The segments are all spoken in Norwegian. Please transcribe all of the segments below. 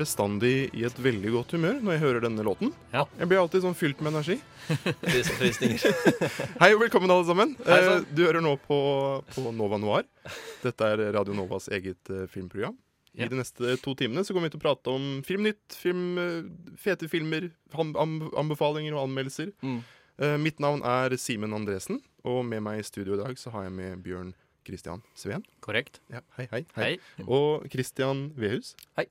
Bestandig i et veldig godt humør når jeg hører denne låten. Ja. Jeg blir alltid sånn fylt med energi. Hei og velkommen, alle sammen. Hei Eh, du hører nå på, på Nova Noir. Dette er Radio Novas eget eh, filmprogram. Ja. I de neste to timene så kommer vi til å prate om filmnytt, film, eh, fete filmer, anbefalinger og anmeldelser. Mm. Mitt navn er Simen Andresen, og med meg i studio i dag så har jeg med Bjørn Christian Sveen. Korrekt. Ja, hei, hei, Hei. Og Christian Vehus. Hei,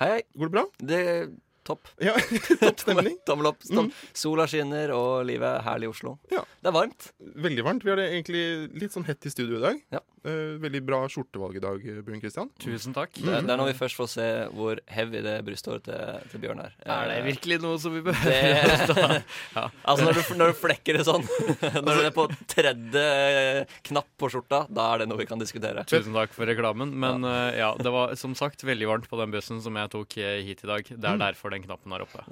hei. Går det bra? Det er topp. Ja, topp stemning. Tommel opp. Tom. Mm. Sola skinner, og livet er herlig i Oslo. Ja. Det er varmt. Veldig varmt. Vi har det egentlig litt sånn hett i studio i dag. Ja. Eh, veldig bra skjortevalg i dag, Bjørn Kristian. Tusen takk. Det, er- det er når vi først får se hvor heavy det brysthåret til, til Bjørn er. Er det Eh, virkelig noe som vi det, ja. Altså når du, når du flekker det sånn, når du er på tredje eh, knapp på skjorta, da er det noe vi kan diskutere. Tusen takk for reklamen. Men ja, ja, det var som sagt veldig varmt på den bussen som jeg tok eh, hit i dag. Det er Mm. derfor den knappen er oppe.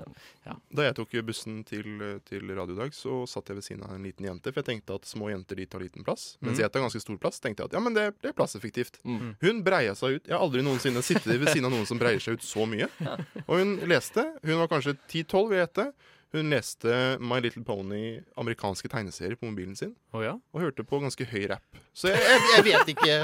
Da jeg tok bussen til, til radio i dag, så satt jeg ved siden av en liten jente. For jeg tenkte at små jenter de tar liten plass. Mens mm. jeg tar ganske stor plass. tenkte jeg at ja, men det, det er plasseffektivt. Mm. Hun breia seg ut. Jeg har aldri noensinne sittet ved siden av noen som breier seg ut så mye. Og hun leste. Hun var kanskje 10-12, vil jeg gjette. Hun leste My Little Pony, amerikanske tegneserier, på mobilen sin. Oh, ja? og hørte på ganske høy rap. Så jeg, jeg, jeg vet ikke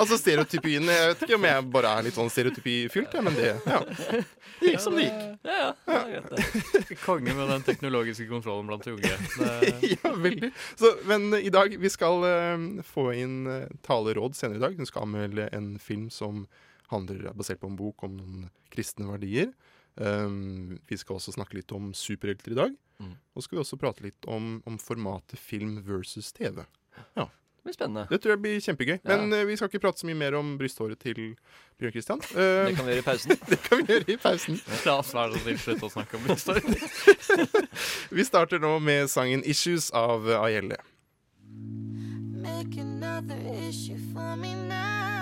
Altså stereotypien Jeg vet ikke om jeg bare er litt sånn stereotypifylt, jeg, men det ja. Det gikk som det gikk. Ja, ja, ja. greit, det. Konge med den teknologiske kontrollen blant de unge. Det, Ja, veldig. Så, men i dag Vi skal uh, få inn uh, taleråd senere i dag. Hun skal anmelde en film som handler er basert på en bok om noen kristne verdier. Um, vi skal også snakke litt om superhelter i dag. Mm. Og så skal vi også prate litt om, om formatet film versus TV. Det blir spennende. Det tror jeg blir kjempegøy. Ja. Men uh, vi skal ikke prate så mye mer om brysthåret til Bjørn Christian. Det Uh, kan vi gjøre i pausen. det kan vi gjøre i pausen. la oss være så snill slutte å snakke om historien. Vi starter nå med sangen 'Issues' av eh, Ayelle. Make another issue for me now.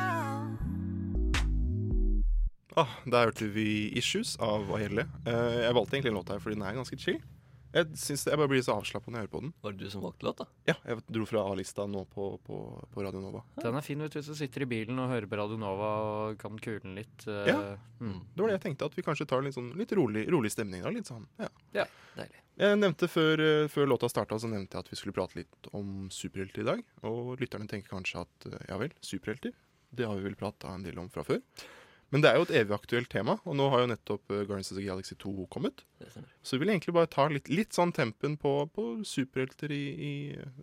Ah, der hørte vi 'Issues' av Ayelle. Uh, jeg valgte egentlig en låt her fordi den er ganske chill. Jeg, synes det, jeg bare blir så avslappa når jeg hører på den. Var det du som valgte låta? Ja, Jeg dro fra A-lista nå på, på, på Radio Nova. Den er fin vet du, hvis du sitter i bilen og hører på Radio Nova og kan kule den litt. Uh, Ja. mm. Det var det jeg tenkte, at vi kanskje tar litt, sånn, litt rolig, rolig stemning. Da, litt sånn, ja. Deilig. Jeg nevnte før, eh, før låta starta, så nevnte jeg at vi skulle prate litt om superhelter i dag. Og lytterne tenker kanskje at eh, ja vel, superhelter? Det har vi vel prata en del om fra før. Men det er jo et evig aktuelt tema, og nå har jo nettopp eh, Guardians of the Galaxy 2 kommet. Så vi vil egentlig bare ta litt, litt sånn tempen på, på superhelter i, i,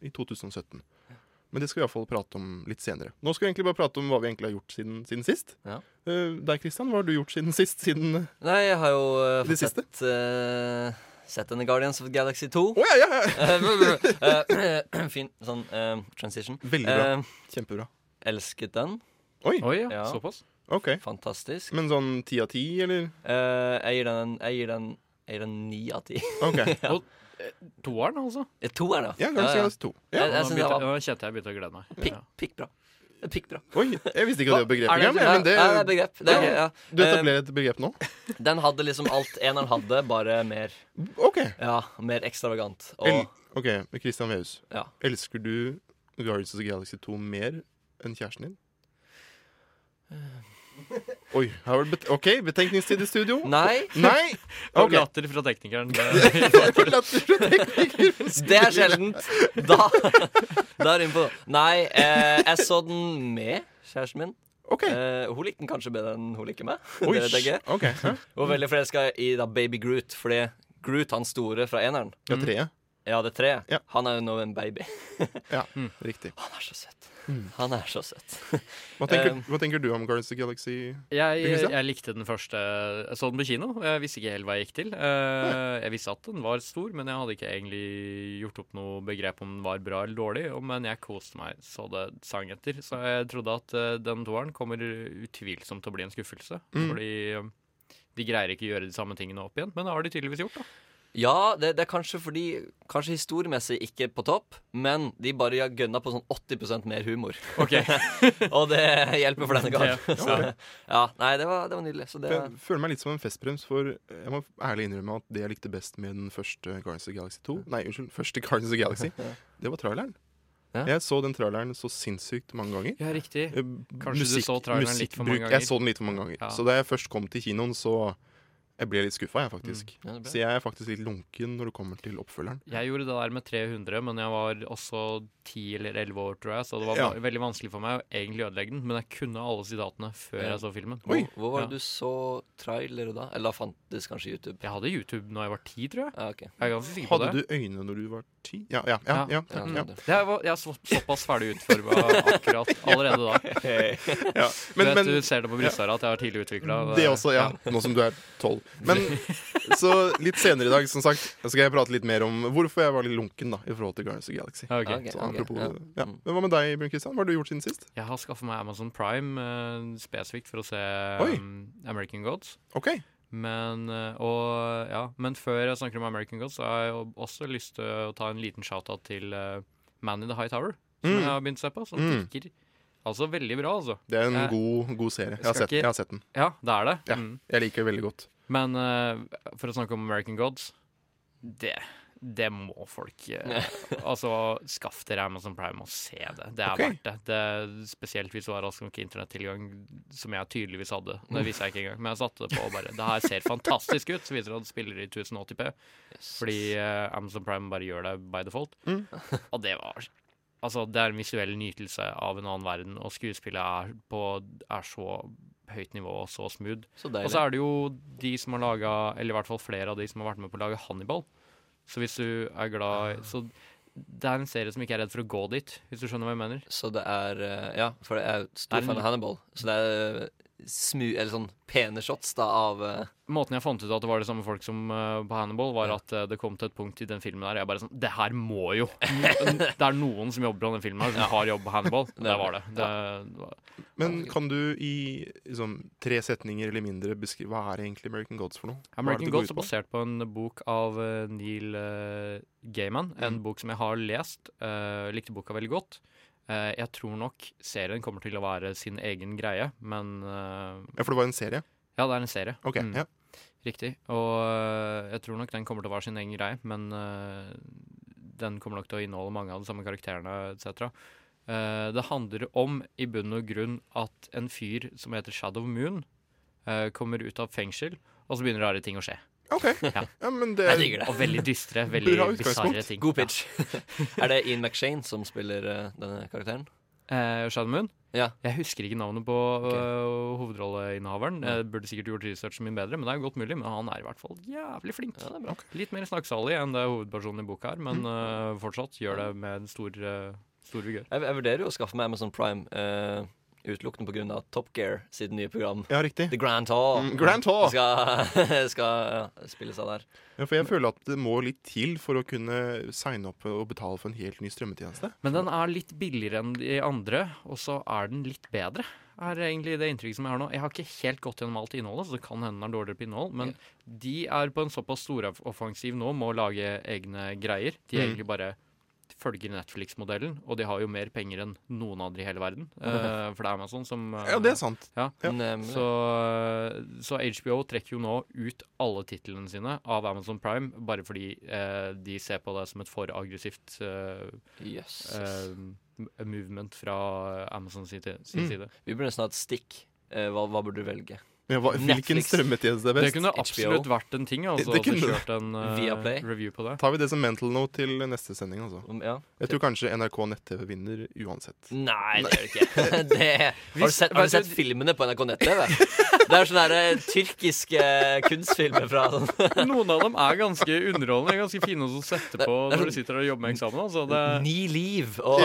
i 2017. Men det skal vi iallfall prate om litt senere. Nå skal vi egentlig bare prate om hva vi egentlig har gjort siden, siden sist. Ja. Uh, deg, Christian, hva har du gjort siden sist? Siden Nei, jeg har jo uh, fått sett, uh, sett denne Guardians of the Galaxy 2. ja, ja, ja! Eh, fin sånn eh, transition. Veldig bra. Eh, Kjempebra. elsket den. Oi, Oi ja, Ja. såpass. OK. Fantastisk. Men sånn ti av ti, eller? Eh, jeg gir den Jeg gir den Jeg gir den ni av ti. OK. Ja. Og eh, toeren, altså. Eh, To er det. Ja, of the Galaxy 2. Ja. Jeg- jeg Nå synes det begynte- var- Nå kjente jeg begynte å glede meg. Pikk, Ja. pikkbra. Pikkbra. Oi, jeg visste ikke at det var begrepet Er engang. men det, Ja, det er begrep. Det er, ja. du etablerer et begrep nå? Eh, den hadde liksom alt eneren hadde, bare mer OK. Ja, mer ekstravagant. El Og ok, Christian Vehus. ja. Elsker du Guardians of the Galaxy 2 mer enn kjæresten din? Oi, har det bet OK, betenkningstid i studio. Nei, Nei! Okay. Latter fra teknikeren. Det, Latter fra teknikeren. det er sjeldent. Da, da er det innpå. Nei, eh, jeg så den med kjæresten min. OK. Eh, hun likte den kanskje bedre enn hun liker meg. Oi, ikke. Hun var veldig forelska i da Baby Groot, fordi Groot, han store fra eneren ja treet. Ja, det treet. Ja. Han er jo nå en baby. Ja, riktig. Han er så søt. Han er så søt. Hva tenker, Um, hva tenker du om Guardians of the Galaxy? Jeg, jeg likte den første Jeg så den på kino. Jeg visste ikke helt hva jeg gikk til. Eh, Jeg visste at den var stor, men jeg hadde ikke egentlig gjort opp noe begrep om den var bra eller dårlig. Men jeg koste meg så det sang etter. Så jeg trodde at eh, den toeren kommer utvilsomt til å bli en skuffelse. Mm. Fordi eh, de greier ikke å gjøre de samme tingene opp igjen. Men det har de tydeligvis gjort, da. Ja, det, det er kanskje fordi Kanskje historiemessig ikke på topp, men de bare har gønna på sånn 80% mer humor. Ok, Og det hjelper for denne gang. Så, ja, nei, det var, det var nydelig. Så det, Jeg føler meg litt som en festbrems, for jeg må ærlig innrømme at det jeg likte best med den første Guardians of the Galaxy 2 Nei, unnskyld, første Guardians of the Galaxy, det var traileren. Ja. Jeg så den traileren så sinnssykt mange ganger. Ja, riktig. Kanskje musikk, du så traileren litt for mange ganger? Jeg så den litt for mange ganger. Ja. Så da jeg først kom til kinoen, så jeg ble litt skuffa, jeg, faktisk. ja, det er bra. Så jeg er faktisk litt lunken når det kommer til oppfølgeren. Jeg gjorde det der med 300, men jeg var også 10 eller 11 år, tror jeg. Så det var Ja. veldig vanskelig for meg å egentlig ødelegge den. Men jeg kunne alle sitatene før Ja. jeg så filmen. Hvor, Oi. hvor var Ja. det du så trailere da? Eller fantes kanskje YouTube? Jeg hadde YouTube når jeg var 10, tror jeg. Ja, okay. Jeg på Hadde det. du øyne når du var ti? Ja, ja, ja. ja, Ja. Ja, ja. det- Jeg, var, jeg er så, såpass ferdig utforma akkurat allerede da. ja. Men, du vet, men du ser det på brysthåra at jeg har tidlig utvikla. det også, ja. Nå som du er tolv. Men så litt senere i dag, som sagt, skal jeg prate litt mer om hvorfor jeg var litt lunken da, i forhold til Guardians of Galaxy. Okay. ok. Ok. Så apropos, ja. ja. Mm. Men hva med deg, Bjørn Kristian? Hva har du gjort siden sist? Jeg har skaffa meg Amazon Prime uh, spesifikt for å se um, American Gods. Okay. Men, eh, og, ja, men før jeg snakker om American Gods, så har jeg også lyst til å ta en liten shout-out til uh, Man in the High Tower, som Mm. jeg har begynt å se på. Som Mm. virker altså veldig bra, altså. Det er en Jeg- god, god serie. Jeg har, sett, ikke- jeg har sett den. Ja, det er det. Ja. Mm. Jeg liker det veldig godt. Men uh, for å snakke om American Gods Det, det må folk uh, Altså, skaff dere Amazon Prime og se det. Det er okay. verdt det. det. Spesielt hvis du har rask nok internettilgang, som jeg tydeligvis hadde. Det visste jeg ikke engang, men jeg satte det på og bare Det her ser fantastisk ut. Så viser det at det spiller i 1080p. Fordi uh, Amazon Prime bare gjør det by default. Mm. Og det var Altså, det er en visuell nytelse av en annen verden, og skuespillet er, på, er så høyt nivå og så smooth. Så Og så er det jo de som har laga Eller i hvert fall flere av de som har vært med på å lage Hannibal. Så hvis du er glad i Så det er en serie som ikke er redd for å gå dit, hvis du skjønner hva jeg mener. Så det er eh, Ja, for jeg er Det stor fan av Hannibal. Så det er smu... Eller sånn pene shots da av uh... Måten jeg fant ut at det var det samme folk som uh, på Hannibal, var at uh, det kom til et punkt i den filmen der jeg bare sånn Det her må jo Det er noen som jobber på den filmen her, som har jobb på Hannibal. Det var det. det, det var, Men kan du i liksom, tre setninger eller mindre beskrive hva er egentlig American Gods for noe? Hva er American det Gods er basert på en bok av Neil uh, Gaiman. En Mm. bok som jeg har lest. likte boka veldig godt. Eh, jeg tror nok serien kommer til å være sin egen greie, men eh, Ja, for det var en serie? Ja, det er en serie. Ok, Mm, ja. Riktig. Og eh, jeg tror nok den kommer til å være sin egen greie, men den kommer nok til å inneholde mange av de samme karakterene etc. Det handler om i bunn og grunn at en fyr som heter Shadow Moon, kommer ut av fengsel, og så begynner rare ting å skje. OK. Ja. Ja, men det Jeg digger det. Og veldig dystre, veldig Bra utgangspunkt. bisarre ting. God pitch. er det Ian McShane som spiller eh, denne karakteren? Eh, Shadow Moon? Ja. Jeg husker ikke navnet på øh, hovedrolleinnehaveren. Jeg burde sikkert gjort researchen min bedre, men det er godt mulig. Men han er i hvert fall jævlig flink. Ja, det er bra. Litt mer snakksalig enn det hovedpersonen i boka her, men øh, fortsatt gjør det med en stor, øh, stor vigør. Jeg, jeg vurderer jo å skaffe meg Amazon Prime eh, utelukkende pga. Top Gear sitt nye program. Ja, riktig. The Grand Tour. Mm, Grand Tour. Skal, skal ja, spilles av der. Ja, for jeg føler at det må litt til for å kunne signe opp og betale for en helt ny strømmetjeneste. Men den er litt billigere enn de andre, og så er den litt bedre. Er egentlig det inntrykket som Jeg har nå Jeg har ikke helt gått gjennom alt innholdet, så det kan hende den er dårligere på innhold. Men de er på en såpass storoffensiv nå med å lage egne greier. De Mm. egentlig bare følger Netflix-modellen, og de har jo mer penger enn noen andre i hele verden. Uh, for det er Amazon som uh, Ja, det er sant. Ja. Ja. Så, så HBO trekker jo nå ut alle titlene sine av Amazon Prime, bare fordi uh, de ser på det som et for aggressivt eh, Yes. eh, movement fra Amazon sin, sin Mm. side. Vi burde nesten ha et stikk. Eh, hva, hva burde du velge? Ja, hva, hvilken Netflix. strømmetjeneste er Det best? kunne HBO. absolutt vært en ting. Altså, Det det kunne det. kjørt en eh, Viaplay. review på det. Tar vi det som mental note til neste sending, altså. Um, Ja. Jeg tror kanskje NRK nett-TV vinner uansett. Nei, det gjør det ikke. Det, har, du sett, har du du- sett filmene på NRK nett-TV? Det er sånne der, eh, tyrkiske kunstfilmer fra sånn Noen av dem er ganske underholdende, ganske fine å sette på det når sånn- du sitter og jobber med eksamen. Altså. Det, Ni liv og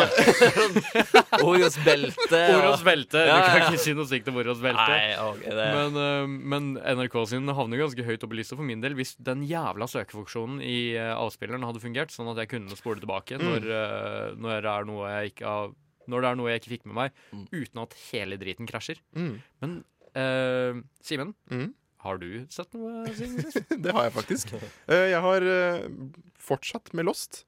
Oros belte. Oros belte. Ja, Du kan ja. ikke si noe stygt om Oros belte. Nei, ok, det Men, eh, men NRK sin havner ganske høyt opp i lista for min del hvis den jævla søkefunksjonen i eh, avspilleren hadde fungert, sånn at jeg kunne spole tilbake Mm. når, eh, når, det er noe jeg ikke har, når det er noe jeg ikke fikk med meg, Mm. uten at hele driten krasjer. Mm. Men eh, Simen, Mm. har du sett noe siden sist? Det har jeg faktisk. Jeg har fortsatt med Lost.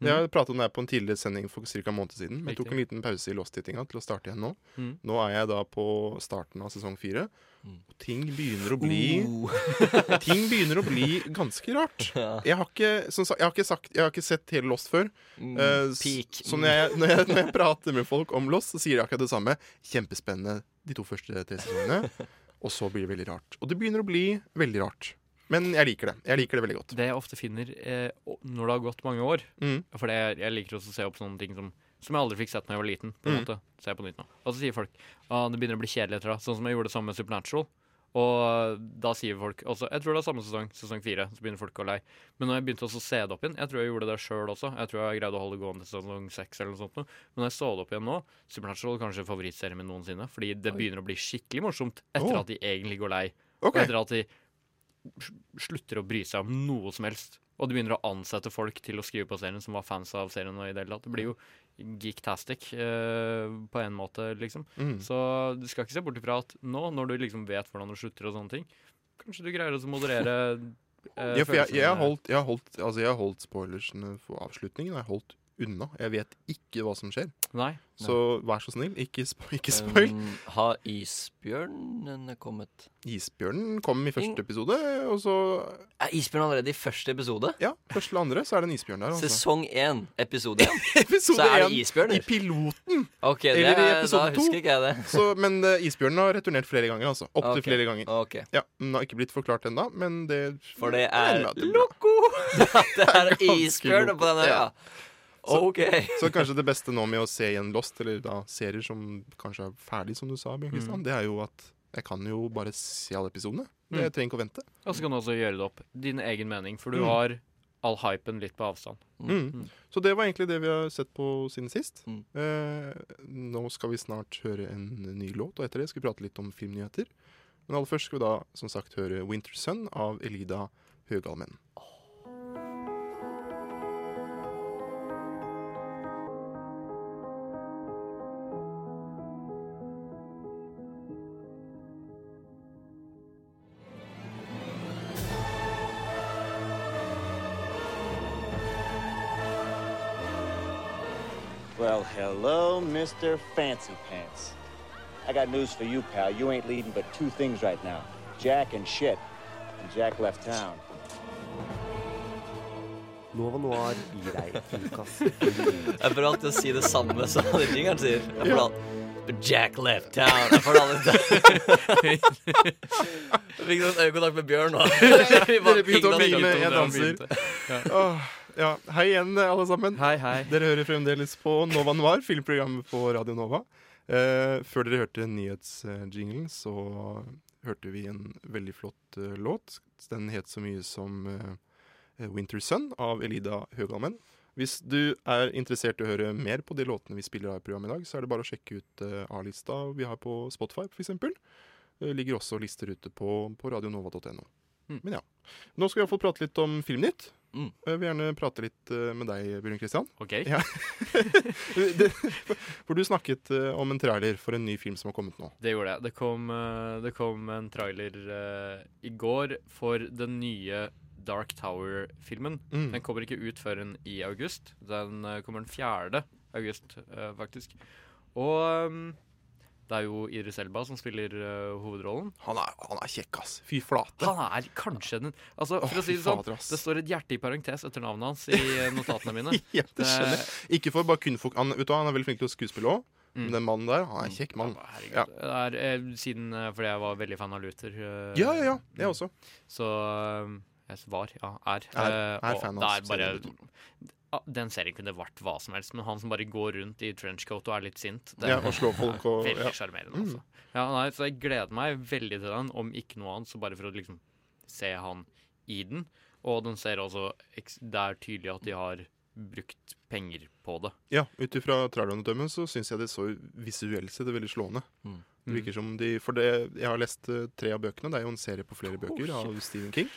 Jeg har pratet om det her på en tidligere sending for ca. en måned siden. Men jeg tok en liten pause i Lost-tittinga til å starte igjen nå. Mm. Nå er jeg da på starten av sesong fire. Mm. Og ting begynner å bli Oh. Ting begynner å bli ganske rart. Jeg har ikke, som sagt, jeg har ikke, sagt, jeg har ikke sett hele Lost før. Mm, uh. Så når jeg, når, jeg, når jeg prater med folk om Lost, så sier de akkurat det samme. Kjempespennende de to første tre sesongene. Og så blir det veldig rart. Og det begynner å bli veldig rart. Men jeg liker det. Jeg liker det veldig godt. Det jeg ofte finner eh, når det har gått mange år Mm. For det, jeg liker også å se opp sånne ting som Som jeg aldri fikk sett da jeg var liten. På en Mm. måte Se på nytt nå Og så sier folk ah, det begynner å bli kjedelig etter det. Sånn som jeg gjorde det samme med Supernatural. Og da sier folk også Jeg tror det er samme sesong, sesong fire. Så begynner folk å lei. Men når jeg begynte også å se det opp igjen Jeg tror jeg gjorde det sjøl også. Jeg tror jeg greide å holde det gående til sesong seks eller noe sånt. nå. Men når jeg så det opp igjen nå Supernatural er kanskje favorittserien min noensinne. Fordi det begynner å bli skikkelig morsomt etter oh. at de egentlig går lei. Okay. Og etter at de slutter å bry seg om noe som helst. Og du begynner å ansette folk til å skrive på serien som var fans av serien. Og i det hele tatt. Det blir jo geektastic eh, på en måte, liksom. Mm. Så du skal ikke se bort ifra at nå, når du liksom vet hvordan du slutter og sånne ting, kanskje du greier å moderere eh, Ja, for jeg, jeg, har holdt, jeg, har holdt, altså jeg har holdt spoilersene for avslutningen. Jeg har holdt unna. Jeg vet ikke hva som skjer. Nei. Så vær så snill, ikke, spo ikke spoil. Um, har isbjørnen kommet? Isbjørnen kom i første episode, og så Er isbjørn allerede i første episode? Ja, første eller andre så er det en isbjørn der. Altså. Sesong én, episode én. Så er det isbjørner? i piloten. Ok, det Eller i er, da episode to. men uh, isbjørnen har returnert flere ganger. altså Opptil okay. flere ganger. Okay. Ja, Den har ikke blitt forklart ennå, men det For det jeg er med det er isbjørn på denne øya. Ja. Ok. Så kanskje det beste nå med å se igjen Lost, eller da serier som kanskje er ferdig, som du sa, Bjørn Kristian, det er jo at jeg kan jo bare se alle episodene. Det, Mm. jeg trenger ikke å vente. Og så kan du også gjøre det opp din egen mening, for du Mm. har all hypen litt på avstand. Mm. Så det var egentlig det vi har sett på siden sist. Mm. Eh, nå skal vi snart høre en ny låt, og etter det skal vi prate litt om filmnyheter. Men aller først skal vi da som sagt høre 'Winter Sun' av Elida Høgalmen. Well, hello, Mr. Fancy Pants. I got news for you, pal. You ain't leading but two things right now Jack and shit. And Jack left town. Nova Noir gir deg ukas Jeg får alltid å si det samme som han jingeren sier. Jeg får alltid, Jack left town. Jeg får alltid Jeg fikk sånn øyekontakt med Bjørn nå. Vi bare Dere begynte å pingla mime, litt. jeg danser. Ja. Hei igjen, alle sammen. Hei, hei. Dere hører fremdeles på Nova Noir, filmprogrammet på Radio Nova. Eh, før dere hørte nyhetsjinglen, så hørte vi en veldig flott eh, låt. Den het så mye som eh, Winter Sun av Elida Høgalmen. Hvis du er interessert i å høre mer på de låtene vi spiller av i programmet i dag, så er det bare å sjekke ut eh, A-lista vi har på Spotify, f.eks. Det ligger også lister ute på, på radionova.no. Mm. Men ja. Nå skal vi iallfall prate litt om Filmnytt. Mm. Jeg vil gjerne prate litt eh, med deg, Bjørn Kristian. OK. Ja. det, for du snakket eh, om en trailer for en ny film som har kommet nå. Det gjorde jeg. Det kom, eh, det kom en trailer uh, i går for den nye Dark Tower-filmen. Mm. Den kommer ikke ut før en i august. Den kommer den 4. august, uh, faktisk. Og ehm, det er jo Idris Elba som spiller uh, hovedrollen. Han er, han er kjekk, ass. Fy flate. Han er kanskje den Altså, for For å si det sånn, fader, det står et hjerte i parentes etter navnet hans i eh, notatene mine. Ja, det skjønner jeg. Ikke for bare kun folk, han, vet du, han er veldig flink til å skuespille òg. Mm. Den mannen der, han er en kjekk mann. Ja, Ja. Det er, eh, siden eh, Fordi jeg var veldig fan av Luther. eh, ja, ja, ja. Jeg også. Så eh, Jeg var, ja, er. Er- eh, er fan av det er bare serien ja, Den serien kunne vært hva som helst, men han som bare går rundt i trenchcoat og er litt sint det Ja, og slår folk og Veldig ja. sjarmerende, Mm. altså. Ja, nei, så jeg gleder meg veldig til den, om ikke noe annet, så bare for å liksom se han i den. Og den ser også Det er tydelig at de har brukt penger på det. Ja, ut ifra traileren å dømme, så syns jeg det så visuelt sett veldig slående. Mm. Det virker som de For det, jeg har lest eh, tre av bøkene. Det er jo en serie på flere bøker av Stephen King.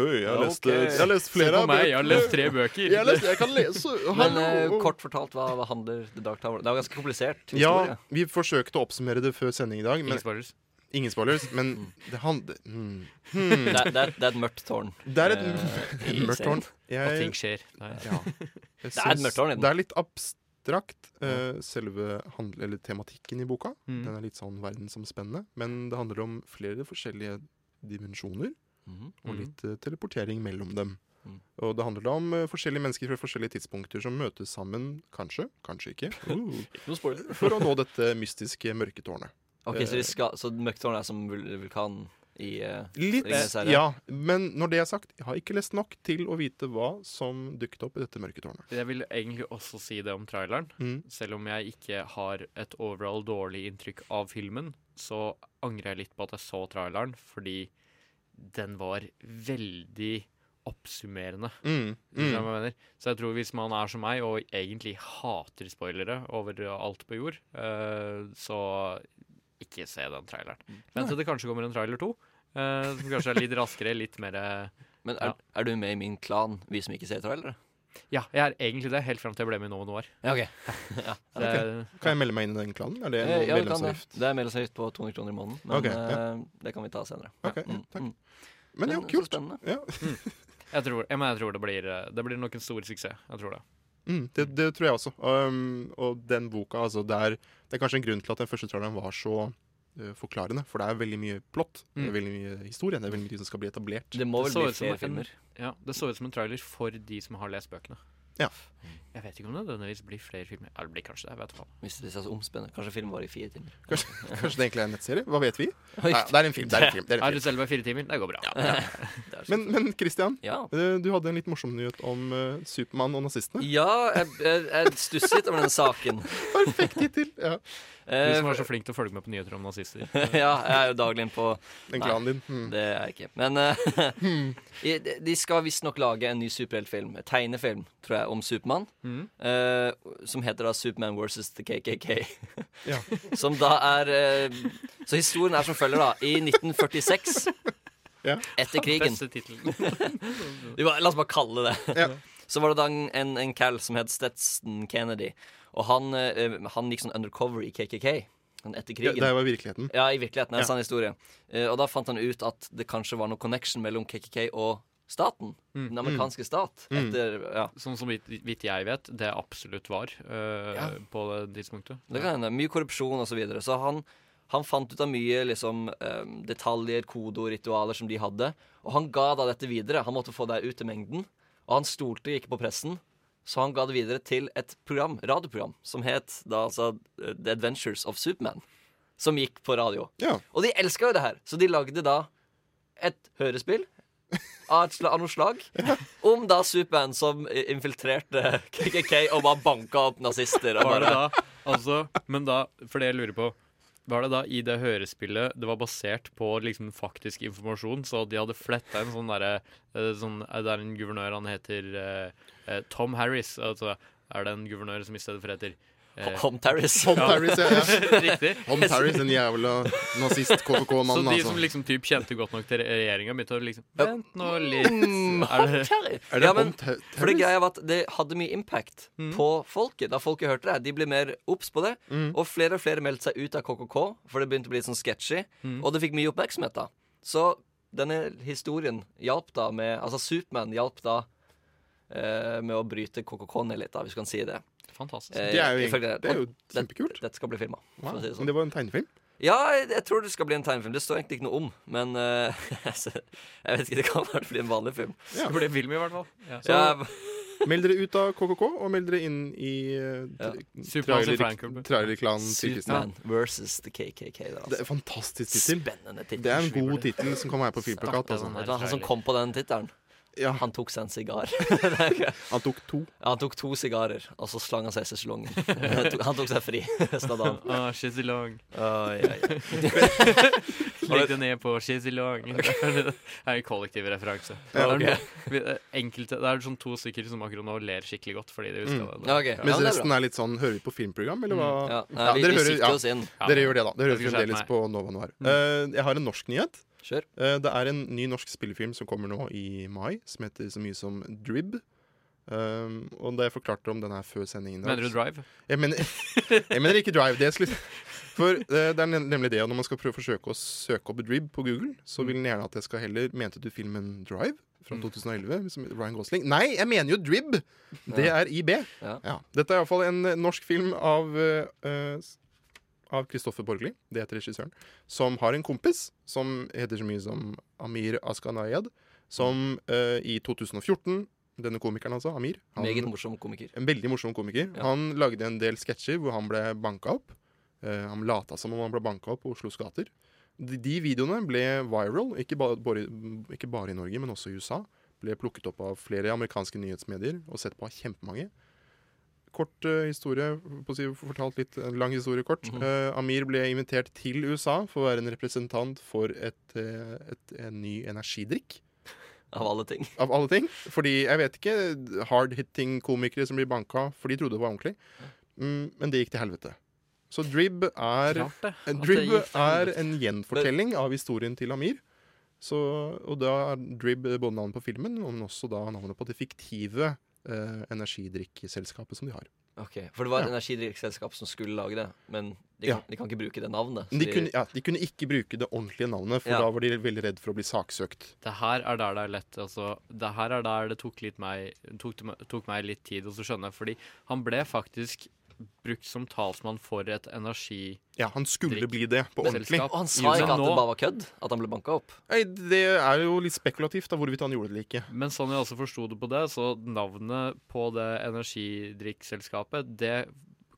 Høy, jeg har, lest, ok. eh, jeg har lest Se flere på av meg, bøkene. jeg har lest tre bøker. Jeg, lest, jeg kan lese. Men eh, kort fortalt, hva, hva handler The Dark Tower Det er ganske komplisert Ja, vi forsøkte å oppsummere det før sending i dag. Men, Ingen spoilers. ingen spoilers. Men det handler hmm. Det, er, det, er, det er et mørkt tårn. Det er et, uh, mørkt tårn. Jeg, Og ting skjer. Nei. ja. Det er et mørkt tårn i den. Det er litt abstrakt, uh, selve handl eller tematikken i boka. Mm. Den er litt sånn verdensomspennende. Men det handler om flere forskjellige dimensjoner. Mhm. og Mhm. litt uh, teleportering mellom dem. Mm. Og det handler da om uh, forskjellige mennesker fra forskjellige tidspunkter som møtes sammen, kanskje, kanskje ikke, uh, Ikke for å nå dette mystiske mørketårnet. Ok, Så, de skal, så mørketårnet er som vulkanen? vulkan i uh, Litt, ja. Men når det er sagt, jeg har ikke lest nok til å vite hva som dukket opp i dette mørketårnet. Jeg vil egentlig også si det om traileren. Mm. Selv om jeg ikke har et overall dårlig inntrykk av filmen, så angrer jeg litt på at jeg så traileren, fordi den var veldig oppsummerende. Mm. Mm. Så jeg tror hvis man er som meg og egentlig hater spoilere over alt på jord, uh, så ikke se den traileren. Vent til det kanskje kommer en trailer to, uh, som kanskje er litt raskere, litt mer uh, Men er, Ja. er du med i min klan, vi som ikke ser trailere? Ja, jeg er egentlig det, helt fram til jeg ble med i Novo Noir. Ja, okay. ja. Det, Kan jeg melde meg inn i den klanen? Er det Eh, en ja, du kan det. Det er medlemsavgift på 200 kroner i måneden. Men okay, ja. eh, det kan vi ta senere. Ok, Ja, ja, mm, takk. mm. Men ja, så kult. spennende. Ja. jeg, tror, jeg, men jeg tror det blir, eh, det blir nok en stor suksess. Jeg tror det. Mm, det, det tror jeg også. Um, og den boka, altså, det er, det er kanskje en grunn til at den første traileren var så eh, forklarende. For det er veldig mye plott. Det Mm. er veldig mye historie. Det er veldig mye som skal bli etablert. Det må vel det bli flere filmer. en- Ja, Det så ut som en trailer for de som har lest bøkene. Ja. Jeg vet ikke om det nødvendigvis blir flere filmer. Ja, det blir kanskje det. jeg vet faen. Hvis det er så omspennende. Kanskje filmen var i fire timer. Kanskje, kanskje det egentlig er en nettserie? Hva vet vi? Nei, det er en film. Det er en film. Det er Er du selv med fire timer? Det går bra. Ja, ja. Men, men Christian, ja. eh, du hadde en litt morsom nyhet om uh, Supermann og nazistene. Ja, jeg, jeg, jeg stusset over den saken. Perfekt hittil. Ja. Du Eh, som er så flink til å følge med på nyheter om nazister. ja, jeg er jo daglig inne på Den klanen din. Mm. Det er jeg ikke. Men uh, de- skal visstnok lage en ny superheltfilm, en tegnefilm, tror jeg, om Supermann. Mhm. uh, som heter da Superman versus the KKK. Ja. som da er uh, Så historien er som følger, da. I 1946, Ja. etter krigen Beste tittelen. Bare, La oss bare kalle det det. Ja. Så var det da en, en, cal som het Stetson Kennedy. Og han, uh, han gikk sånn undercover i KKK Etter etter Ja, krigen. det var virkeligheten. Ja, i virkeligheten. Det er en Ja. sann historie. Eh, og da fant han ut at det kanskje var noe connection mellom KKK og staten. Mm. Den amerikanske stat. Mm. Etter, ja. Sånn som vidt, vidt jeg vet, det absolutt var øh, Ja. på det tidspunktet. Det kan hende. Mye korrupsjon og Så, videre. så han, han fant ut av mye liksom, eh, detaljer, kodeord, ritualer som de hadde. Og han ga da dette videre. Han måtte få det ut i mengden. Og han stolte ikke på pressen. Så han ga det videre til et program, radioprogram som het da altså eh, The Adventures of Superman. Som gikk på radio. Ja. Og de elska jo det her, så de lagde da et hørespill av, et av noe slag om da Superman som infiltrerte KKK og bare banka opp nazister. Og Var det da, altså, men da, for det jeg lurer på Var det da i det hørespillet det var basert på liksom faktisk informasjon, så de hadde fletta en sånn derre eh, sånn, eh, Det er en guvernør, han heter eh, eh, Tom Harris. Altså er det en guvernør som i stedet for heter Hom Terrace. Tom Terrace, ja. ja. Riktig. Tom Terrace, den jævla nazist-KKK-mannen, de altså. som liksom typ kjente godt nok til regjeringa, begynte å liksom Vent nå litt. Mm, Er det, Er det ja, men, for det greia var at det hadde mye impact Mm. på folket. Da folket hørte det. De ble mer obs på det. Mm. Og flere og flere meldte seg ut av KKK, for det begynte å bli litt sånn sketchy. Mm. Og det fikk mye oppmerksomhet, da. Så denne historien hjalp da med Altså Superman hjalp da eh, med å bryte KKK ned litt, da, hvis du kan si det. Fantastisk. Eh, Det er jo, egentlig- det er jo kjempekult. Dette skal bli filma. Wow. Si det Men sånn. det var en tegnefilm? Ja, jeg, jeg tror det skal bli en tegnefilm. Det står egentlig ikke noe om, men uh, jeg vet ikke, det kan være det blir en vanlig film. Ja. Det ble film, i hvert fall. Ja. Så, ja, Meld dere ut av KKK, og meld dere inn i uh, trailer- fanklubb. trailerklanen Kristian. Superman versus the KKK. Der, Det er altså. fantastisk tittel. Det er en god tittel som kommer her på filmplakat. Altså. Han som kom på den tittelen, Ja, han tok seg en sigar. han tok to. Ja, han tok to sigarer, og så slang han seg i sesongen. han tok seg fri resten av dagen. Åh, Shizelong. Oh, ja, ja. Legg det ned på Shizelong. Det er en kollektiv referanse. Okay. Enkelte, det er sånn to stykker som akkurat nå ler skikkelig godt fordi de husker Mm. det. Okay. Mens det er resten er litt sånn Hører vi på filmprogram, eller hva? Ja, nei, Ja, vi, dere vi hører- ja. oss inn. Ja. Dere gjør det, da. Dere hører fremdeles på Nova Noir. Eh, jeg har en norsk nyhet. Kjør. Eh, det er en ny norsk spillefilm som kommer nå i mai, som heter så mye som Drib. Um, og da jeg forklarte om den her før sendingen Mener du Drive? Jeg mener, jeg mener ikke Drive. Det skulle. For eh, det er nemlig det at når man skal prøve å forsøke å søke opp Drib på Google, så vil den gjerne at jeg skal heller Mente du filmen Drive fra 2011? Som Ryan Gosling? Nei, jeg mener jo Drib! Det er IB. Ja. Dette er iallfall en eh, norsk film av s- av Kristoffer Borgli, det heter regissøren, som har en kompis som heter så mye som Amir Askanayed, som uh, i 2014 Denne komikeren, altså, Amir. han- Meget morsom komiker. en veldig morsom komiker. Ja. Han lagde en del sketsjer hvor han ble banka opp. Uh, han lata som om han ble banka opp på Oslos gater. De, de videoene ble viral, ikke bare, bare, ikke bare i Norge, men også i USA. Ble plukket opp av flere amerikanske nyhetsmedier og sett på av kjempemange. Kort uh, historie, på å si, fortalt litt en lang historie kort. Mm -hmm. uh, Amir ble invitert til USA for å være en representant for et, uh, et, en ny energidrikk Av alle ting. av alle ting. Fordi jeg vet ikke hard-hitting komikere som blir banka, for de trodde det var ordentlig. Mm, men det gikk til helvete. Så Drib er, Drib er en gjenfortelling av historien til Amir. Så, og da er Drib både navnet på filmen, men også da navnet på det fiktive eh, energidrikkselskapet som de har. Ok, For det var et Ja. energidrikkselskap som skulle lage det, men de Ja. kan, de kan ikke bruke det navnet. så Men de kunne, ja, de kunne ikke bruke det ordentlige navnet, for Ja. da var de veldig redd for å bli saksøkt. Det her er der det er lett. Altså, det her er der det tok, litt meg, tok, tok meg litt tid å skjønne. Fordi han ble faktisk brukt som talsmann for et energi... Ja, han skulle bli det på ordentlig. Og han sa ikke at det bare var kødd? At han ble banka opp? Nei, det er jo litt spekulativt da, hvorvidt han gjorde det eller ikke. Men sånn jeg også forsto det på det, så navnet på det energidrikkselskapet, det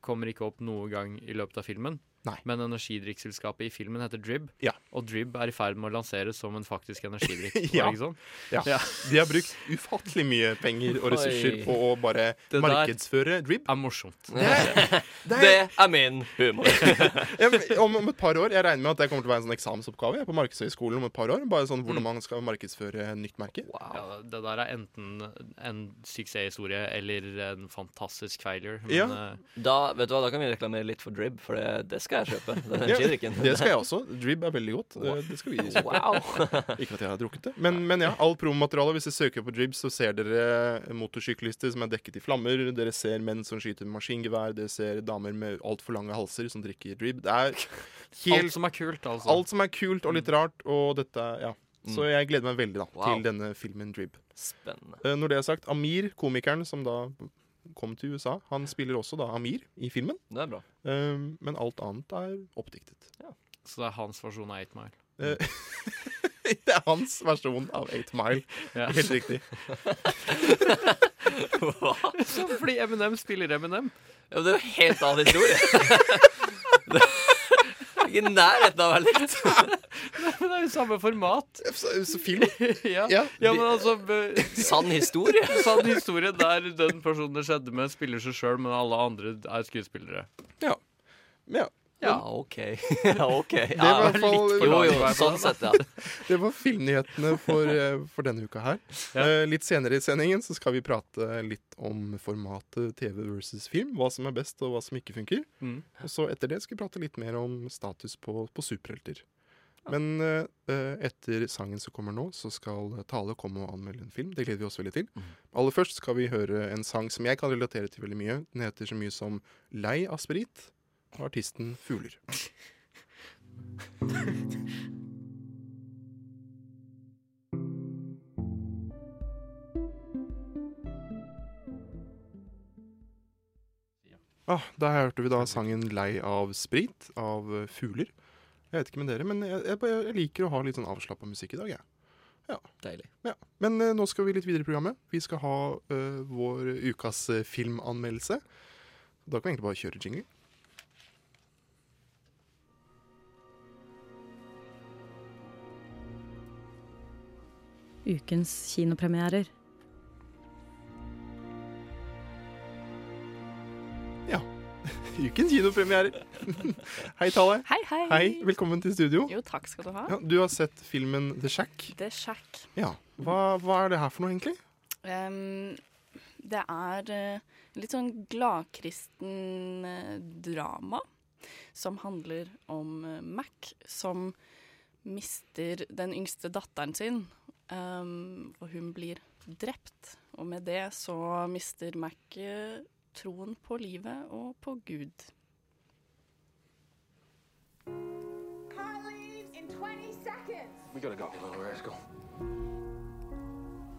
kommer ikke opp noen gang i løpet av filmen. Nei. Men energidrikkselskapet i filmen heter Drib, Ja. og Drib er i ferd med å lanseres som en faktisk energidrikk. Ja. Det ikke sånn? Ja. Ja. De har brukt ufattelig mye penger og ressurser Oi. på å bare Det markedsføre Drib. Er morsomt. Det Det er min humor. Om, om et par år, Jeg regner med at det kommer til å være en sånn eksamensoppgave jeg, på Markedshøgskolen om et par år. Bare sånn Hvordan man skal markedsføre nytt merke. Ja, det der er enten en suksesshistorie eller en fantastisk failure. Men Ja. eh, Da vet du hva, da kan vi reklamere litt for Drib, for det, det skal jeg kjøpe. Den Ja, energidrikken. det skal jeg også. Drib er veldig godt. Det, skal vi kjøpe. Wow. Ikke at jeg har drukket det. Men, men ja, all promomateriale. Hvis dere søker på Drib, så ser dere motorsyklister som er dekket i flammer. Dere ser menn som skyter med maskingevær. Dere ser damer med altfor lange halser som drikker Drib. Det er helt alt som er kult, altså. alt som er kult og litt rart, og dette Ja. Så jeg gleder meg veldig da Wow. til denne filmen Drib. Spennende. Eh, Når det er sagt, Amir, komikeren som da kom til USA, han spiller også da Amir i filmen. Det er bra. Um, Men alt annet er oppdiktet. Så det er hans versjon av 8 Mile. Eh, Det er hans versjon av 8 Mile. Ja. Helt riktig. Så fordi Eminem spiller Eminem. Ja, men det er jo helt annen historie. I nærheten av å være likt. Men det er jo samme format. Så, så film. ja. Ja. ja, men altså Sann historie. Sann historie der den personen det skjedde med, spiller seg sjøl, men alle andre er skuespillere. Ja. ja. Ja, OK. Ja, ok. Det var i Ja, fall Jo, jo, sånn sett, ja. Det var filmnyhetene for, eh, for denne uka her. Eh, litt senere i sendingen så skal vi prate litt om formatet TV versus film. Hva som er best, og hva som ikke funker. Mm. Og så etter det skal vi prate litt mer om status på, på superhelter. Men eh, eh, etter sangen som kommer nå, så skal Tale komme og anmelde en film. Det gleder vi oss veldig til. Aller først skal vi høre en sang som jeg kan relatere til veldig mye. Den heter så mye som Lei av sprit av artisten Fugler. Ah, der hørte vi da sangen 'Lei av sprit' av Fugler. Jeg vet ikke med dere, men jeg, jeg, jeg liker å ha litt sånn avslappa musikk i dag, jeg. Deilig. Ja. Men eh, nå skal vi litt videre i programmet. Vi skal ha eh, vår ukas eh, filmanmeldelse. Da kan vi egentlig bare kjøre jingle. Ukens kinopremierer. Ja. Ukens kinopremierer. hei, Tale. Hei, hei. Hei, Velkommen til studio. Jo, takk skal du ha. Ja, du har sett filmen The Shack. The Shack. Ja. Hva, hva er det her for noe, egentlig? Um, det er uh, litt sånn gladkristen uh, drama som handler om uh, Mac som mister den yngste datteren sin, em, og hun blir drept. Og med det så mister Mac eh, troen på livet og på Gud. Car leaves in 20 seconds. We gotta go, little rascal.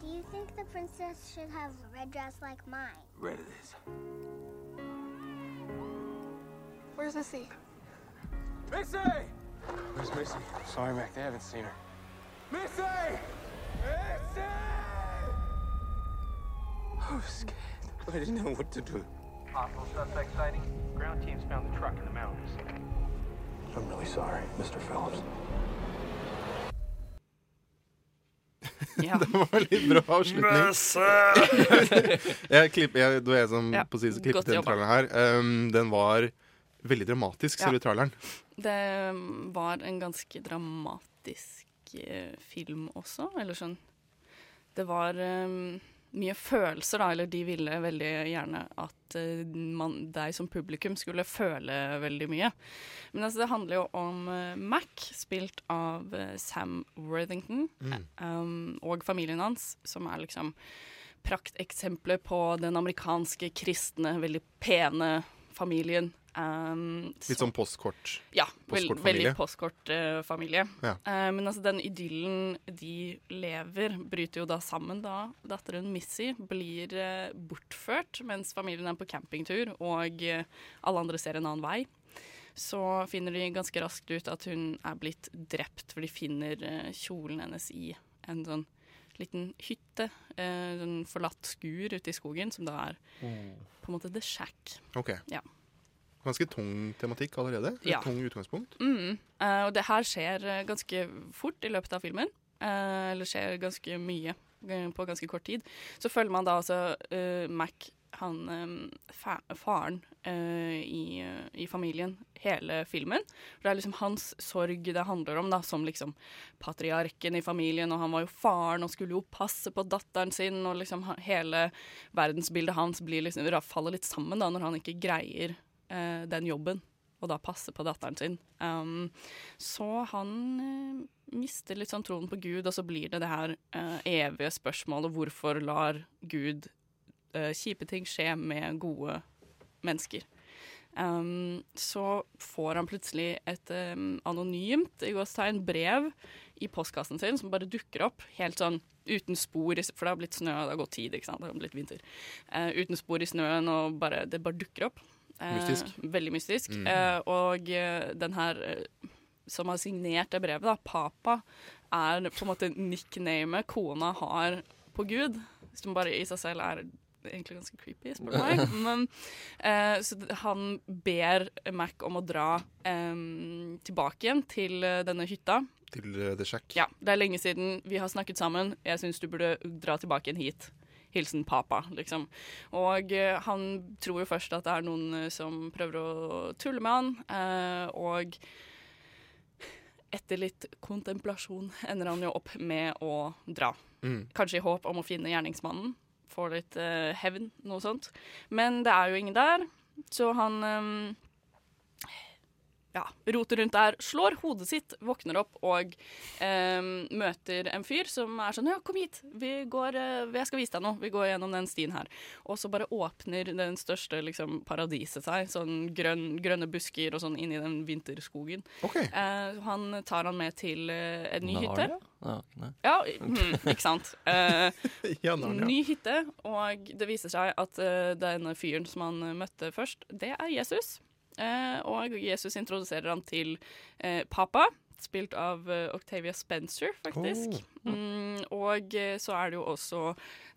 Do you think the princess should have a red dress like mine? Red it is. Where's Missy? Missy! Where's Missy? Sorry, Mac, they haven't seen her. Missy! I was scared. I didn't know what to do. Possible suspect sighting. Ground teams found the truck in the mountains. I'm really sorry, Mr. Phillips. Ja. det var litt bra avslutning. jeg klipp, jeg, det var jeg som Ja, på side Så klippet den traileren her. Um, den var veldig dramatisk, Ja. selve traileren. Det var en ganske dramatisk eh, film også, eller sånn Det var eh, mye følelser, da, eller de ville veldig gjerne at eh, man, deg som publikum skulle føle veldig mye. Men altså, det handler jo om eh, Mac, spilt av eh, Sam Worthington, Mm. um, og familien hans, som er liksom prakteksempler på den amerikanske kristne, veldig pene familien. Um, Litt sånn postkort. ja, veld, postkortfamilie. veldig postkortfamilie. Ja. uh, men altså den idyllen de lever, bryter jo da sammen da datteren Missy blir uh, bortført mens familien er på campingtur og eh, alle andre ser en annen vei. Så finner de ganske raskt ut at hun er blitt drept, for de finner eh, kjolen hennes i en sånn liten hytte. En forlatt skur ute i skogen, som da er på en måte the shack. Ok. Ja. Ganske tung tematikk allerede. Ja. tung utgangspunkt. Mm. Uh, og det her skjer eh, ganske fort i løpet av filmen. Uh, eller skjer ganske mye på ganske kort tid. Så følger man da altså uh, Mac, han fa faren i, i familien, hele filmen. For det er liksom hans sorg det handler om, da, som liksom patriarken i familien. Og han var jo faren og skulle jo passe på datteren sin, og liksom hele verdensbildet hans blir liksom, faller litt sammen da, når han ikke greier eh, den jobben og da passe på datteren sin. Um, så han eh, mister litt sånn troen på Gud, og så blir det det her eh, evige spørsmålet hvorfor lar Gud eh, kjipe ting skje med gode mennesker. Um, så får han plutselig et um, anonymt i gåstegn brev i postkassen sin som bare dukker opp helt sånn uten spor, for det har blitt snø, det har gått tid, ikke sant, det har blitt vinter. Uh, uten spor i snøen, og bare, det bare dukker opp. Eh, Mystisk. Veldig mystisk. Mm. Eh, og eh, den her eh, som har signert det brevet, da, Papa, er på en måte nicknamet kona har på Gud, som bare i seg selv er egentlig ganske creepy, spør du meg. Men, eh, så han ber Mac om å dra eh, tilbake igjen til eh, denne hytta. Til uh, The Shack. Ja, det er lenge siden vi har snakket sammen. Jeg syns du burde dra tilbake igjen hit. Hilsen papa, liksom. Og eh, han tror jo først at det er noen eh, som prøver å tulle med han, eh, og etter litt kontemplasjon ender han jo opp med å dra. Mm. Kanskje i håp om å finne gjerningsmannen. Få litt eh, hevn, noe sånt. Men det er jo ingen der, så han eh, ja, roter rundt der, slår hodet sitt, våkner opp og eh, møter en fyr som er sånn Ja, kom hit, vi går, eh, jeg skal vise deg noe. Vi går gjennom den stien her. Og så bare åpner den største liksom, paradiset seg. Sånn grønn, grønne busker og sånn inni den vinterskogen. Eh, han tar han med til eh, en ny hytte. Narnia? Ja, nei. Ja, mm, ikke sant. Eh, Ja, ny hytte, og det viser seg at eh, denne fyren som han møtte først, det er Jesus. Eh, og Jesus introduserer han til eh, papa, spilt av eh, Octavia Spencer, faktisk. Oh. Mm, og så er det jo også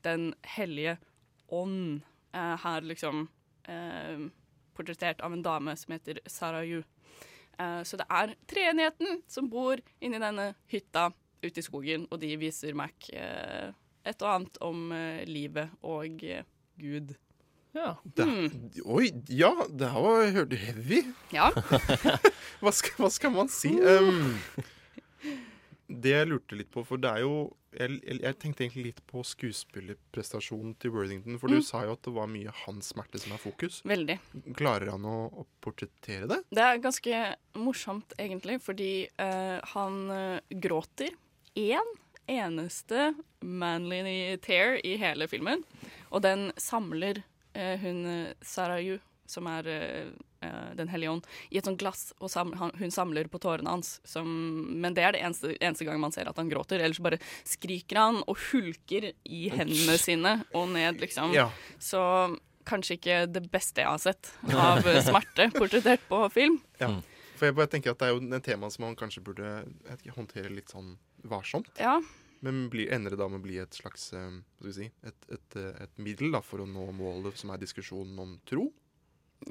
Den hellige ånd. her liksom eh, portrettert av en dame som heter Sarayu. Eh, så det er treenigheten som bor inni denne hytta ute i skogen, og de viser Mac et og annet om livet og Gud. Ja. Det, Oi, ja, det her var hørte heavy. Ja. hva, skal, hva skal man si? Um, det jeg lurte litt på, for det er jo Jeg, jeg, tenkte egentlig litt på skuespillerprestasjonen til Worthington. For Mm. du sa jo at det var mye hans smerte som er fokus. Veldig. Klarer han å, å portrettere det? Det er ganske morsomt, egentlig, fordi uh, han eh, gråter én eneste manly tear i hele filmen. Og den samler hun eh, Sarayu, som er eh, eh, Den hellige ånd, i et sånt glass, og sam han, hun samler på tårene hans. Som, men det er det eneste, eneste gang man ser at han gråter. Ellers bare skriker han og hulker i hendene sine og ned, liksom. Ja. Så kanskje ikke det beste jeg har sett av eh, smerte portrettert på film. Ja. For jeg bare tenker at det er jo en tema som man kanskje burde jeg ikke, håndtere litt sånn varsomt. Ja. Men blir, ender det da med å bli et slags eh, si, et, et, eh, et middel da, for å nå målet som er diskusjonen om tro?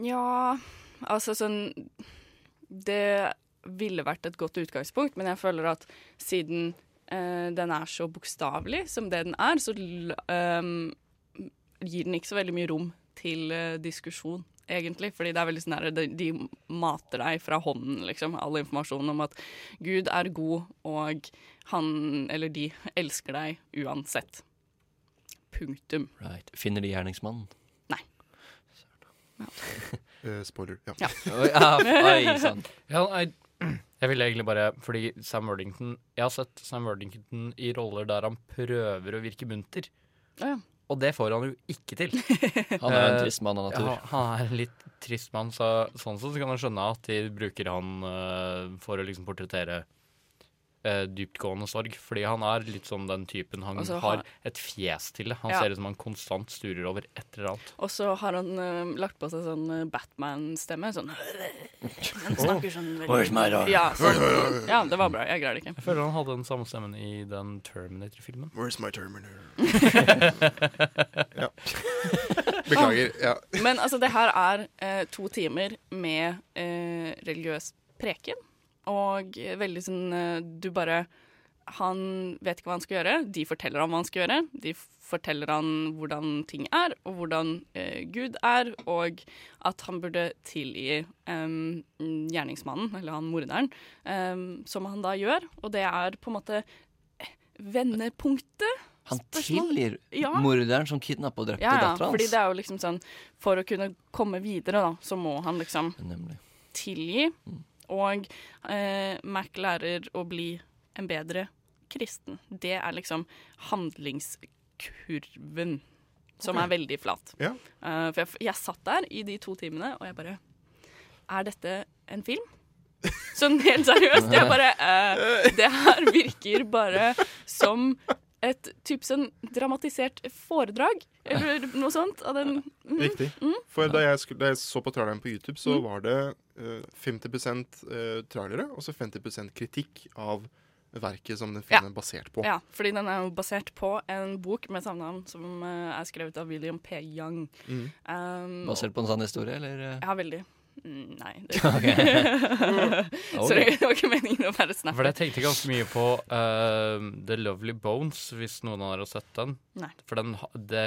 Ja, altså sånn Det ville vært et godt utgangspunkt, men jeg føler at siden eh, den er så bokstavelig som det den er, så ehm, gir den ikke så veldig mye rom til eh, diskusjon, egentlig. Fordi det er veldig sånn her, de, de mater deg fra hånden, liksom, all informasjonen om at Gud er god, og han eller de elsker deg uansett. Punktum. Right. Finner de gjerningsmannen? Eh, spoiler, ja. Ja. Oi, oi, sann. Ja, nei, jeg ville egentlig bare Fordi Sam Worthington Jeg har sett Sam Worthington i roller der han prøver å virke munter. Ja, Ja. Og det får han jo ikke til. Han er jo en Eh, trist mann av natur. Ja, han er en litt trist mann, så sånn sett så kan man skjønne at de bruker han uh, for å liksom portrettere uh, dyptgående sorg. Fordi han er litt sånn den typen. Han Og har har- et fjes til det. Han Ja. ser ut som han konstant sturer over et eller annet. Og så har han uh, lagt på seg sånn eh, Batman-stemme. Sånn Han snakker sånn veldig Where's my dog? Ja, sånn. ja, det var bra. Jeg greier det ikke. Jeg føler han hadde den samme stemmen i den Terminator-filmen. Where's my Terminator? ja. Beklager. Ja. Men altså, det her er eh, to timer med eh, religiøs preken. Og veldig sånn eh, Du bare Han vet ikke hva han skal gjøre. De forteller ham hva han skal gjøre. De forteller han hvordan ting er, og hvordan eh, Gud er, og at han burde tilgi em, gjerningsmannen, eller han morderen, em, som han da gjør. Og det er på en måte eh, vendepunktet. Han tilgir Ja. morderen som kidnappa og drepte Ja, ja, dattera fordi det er jo liksom sånn For å kunne komme videre, da, så må han liksom Nemlig. tilgi. Og eh, Mac lærer å bli en bedre kristen. Det er liksom handlingskurven, som okay. er veldig flat. Ja. Uh, for jeg, jeg satt der i de to timene, og jeg bare Er dette en film? Sånn helt seriøst. Jeg bare uh, Det her virker bare som et typisk sånn dramatisert foredrag, eller noe sånt. Av den mm, Riktig. Mm. For da jeg, skulle, da jeg så på traileren på YouTube, så Mm. var det uh, 50 uh, trailere og så 50% kritikk av verket som den filmen er basert på. Ja, fordi den er jo basert på en bok med samme navn som uh, er skrevet av William P. Young. Mm. Um, Basert på en sann historie, eller? Ja, veldig. Nei. Det. Så det var ikke meningen å være snap. For jeg tenkte ganske mye på uh, The Lovely Bones, hvis noen av dere har sett den. Nei. For den, det,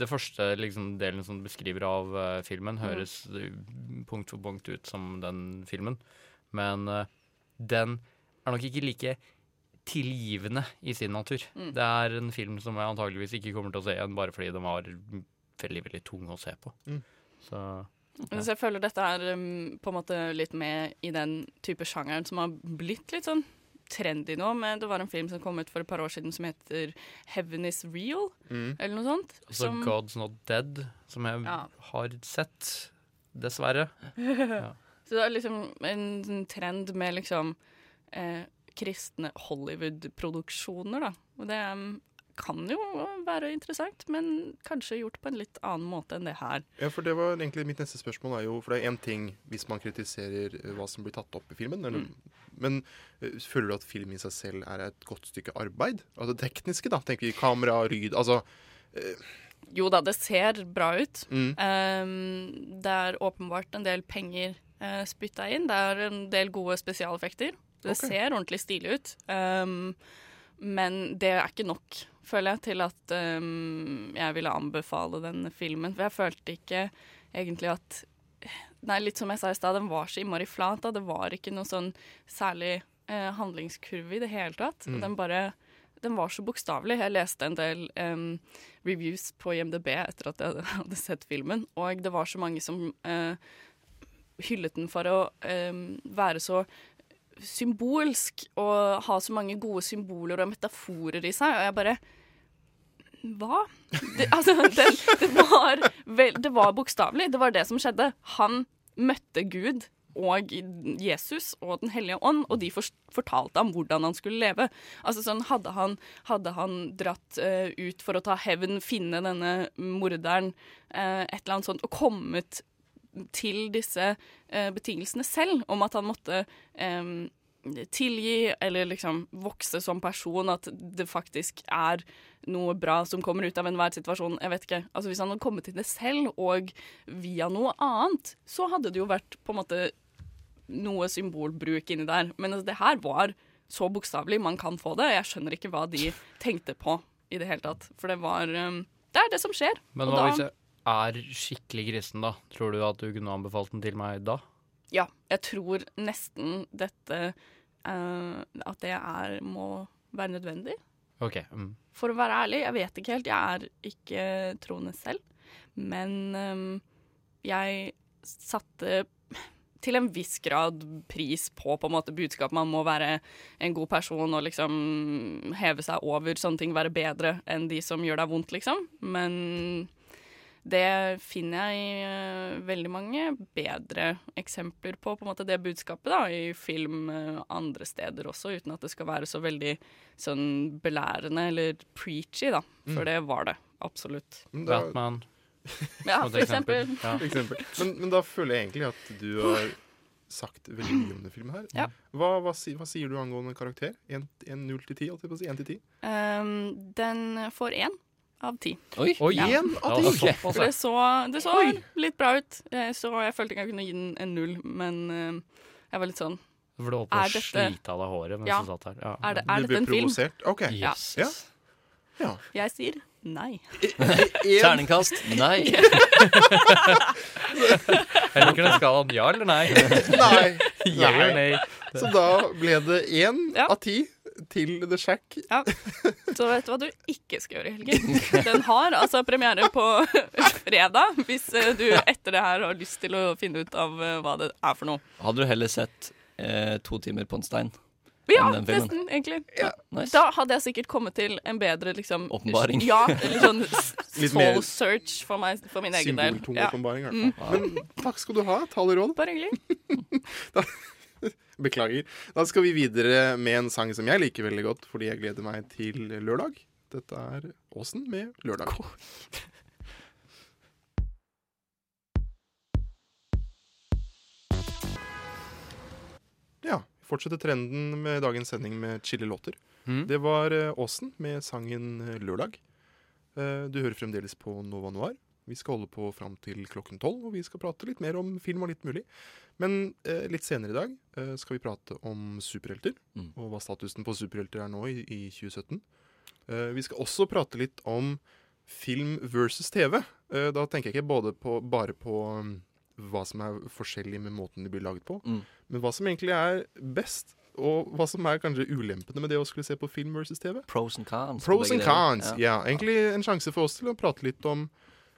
det første liksom, delen som beskriver av uh, filmen, Mm. høres mm. punkt for punkt ut som den filmen. Men uh, den er nok ikke like tilgivende i sin natur. Mm. Det er en film som jeg antageligvis ikke kommer til å se igjen, bare fordi den var veldig, veldig tung å se på. Mm. Så Men så jeg føler dette er um, på en måte litt med i den type sjangeren som har blitt litt sånn trendy nå. Men det var en film som kom ut for et par år siden som heter Heaven Is Real, Mm. eller noe sånt. Altså som- God's Not Dead, som jeg Ja. har sett, dessverre. Ja. Så det er liksom en en trend med liksom eh, kristne Hollywood-produksjoner, da. Og det um, kan jo være interessant, men kanskje gjort på en litt annen måte enn det her. Ja, for det var egentlig Mitt neste spørsmål er jo For det er én ting hvis man kritiserer eh, hva som blir tatt opp i filmen. Eller, Men eh, føler du at film i seg selv er et godt stykke arbeid? Altså det tekniske, da. Tenker vi kamera, ryd, Altså Jo da, det ser bra ut. Mm. Um, det er åpenbart en del penger uh, spytta inn. Det er en del gode spesialeffekter. Det okay. ser ordentlig stilig ut. Um, men det er ikke nok, føler jeg, til at um, jeg ville anbefale den filmen. For jeg følte ikke egentlig at Nei, litt som jeg sa i stad, den var så innmari flat. Da. Det var ikke noe sånn særlig eh, handlingskurve i det hele tatt. Mm. Den bare den var så bokstavelig. Jeg leste en del um, reviews på IMDb etter at jeg hadde sett filmen, og det var så mange som uh, hyllet den for å um, være så symbolsk og ha så mange gode symboler og metaforer i seg, og jeg bare hva? Det, altså, det, det var, vel, det var bokstavelig. Det var det som skjedde. Han møtte Gud og Jesus og Den hellige ånd, og de for, fortalte ham hvordan han skulle leve. Altså sånn, Hadde han, hadde han dratt uh, ut for å ta hevn, finne denne morderen, uh, et eller annet sånt, og kommet til disse eh, betingelsene selv, om at han måtte eh, tilgi eller liksom vokse som person, at det faktisk er noe bra som kommer ut av enhver situasjon. Jeg vet ikke. Altså Hvis han hadde kommet til det selv, og via noe annet, så hadde det jo vært på en måte noe symbolbruk inni der. Men altså, det her var så bokstavelig man kan få det. Jeg skjønner ikke hva de tenkte på i det hele tatt. For det var um, Det er det som skjer. Men hva da- jeg er skikkelig kristen, da? Tror du at du kunne anbefalt den til meg da? Ja, jeg tror nesten dette uh, At det er, må være nødvendig. OK. Mm. For å være ærlig, jeg vet ikke helt. Jeg er ikke troende selv. Men um, jeg satte til en viss grad pris på på en måte budskapet. Man må være en god person og liksom heve seg over sånne ting, være bedre enn de som gjør deg vondt, liksom. Men det finner jeg i eh, veldig mange bedre eksempler på, på en måte det budskapet, da, i film eh, andre steder også, uten at det skal være så veldig sånn belærende eller preachy, da. For Mm. det var det absolutt. Da- Batman. Ja, for eksempel. Ja. For eksempel. Men, men da føler jeg egentlig at du har sagt veldig mye om den filmen her. Ja. Hva, hva, hva sier du angående karakter? 1 0 til 10, holdt jeg på å si? 1 til 10? Um, den får én av ti. Oi. Ja. én av ti? Ja, For det så, det så litt bra ut. Så, jeg følte ikke jeg kunne gi den en null, men ehm, jeg var litt sånn For du holdt på å dette- slite av deg håret mens Ja. du satt her. Ja. Er, det, er dette en film? OK. Ja. Yes. Ja. Jeg sier nei. Terningkast nei. Jeg liker den skalaen ja eller nei. Nei. Ja eller nei. Så da ble det én av ti til The Shack. Ja. Så vet du hva du ikke skal gjøre i helgen? Den har altså premiere på fredag, hvis eh, du etter det her har lyst til å finne ut av eh, hva det er for noe. Hadde du heller sett eh, To timer på en stein? Ja, enn den filmen? nesten, egentlig. nice. Da hadde jeg sikkert kommet til en bedre liksom Åpenbaring. Ja, eller sånn soul search for, meg, for min egen del. Symboltung Ja. åpenbaring, i hvert Mm. fall. Men takk skal du ha. Taleråd. Bare hyggelig. Beklager. Da skal vi videre med en sang som jeg liker veldig godt, fordi jeg gleder meg til lørdag. Dette er Åsen med 'Lørdag'. Ja, vi fortsetter trenden med dagens sending med chille-låter. Mm. Det var eh, Åsen med sangen eh, 'Lørdag'. Eh, Du hører fremdeles på Nova Noir. Vi skal holde på fram til klokken tolv, og vi skal prate litt mer om film og litt mulig. Men eh, litt senere i dag eh, skal vi prate om superhelter, Mm. og hva statusen på superhelter er nå i, i 2017. Eh, vi skal også prate litt om film versus TV. Eh, da tenker jeg ikke både på, bare på um, hva som er forskjellig med måten de blir laget på, Mm. men hva som egentlig er best, og hva som er kanskje ulempene med det å skulle se på film versus TV. Pros and cons. Pros and cons, ja. Egentlig en sjanse for oss til å prate litt om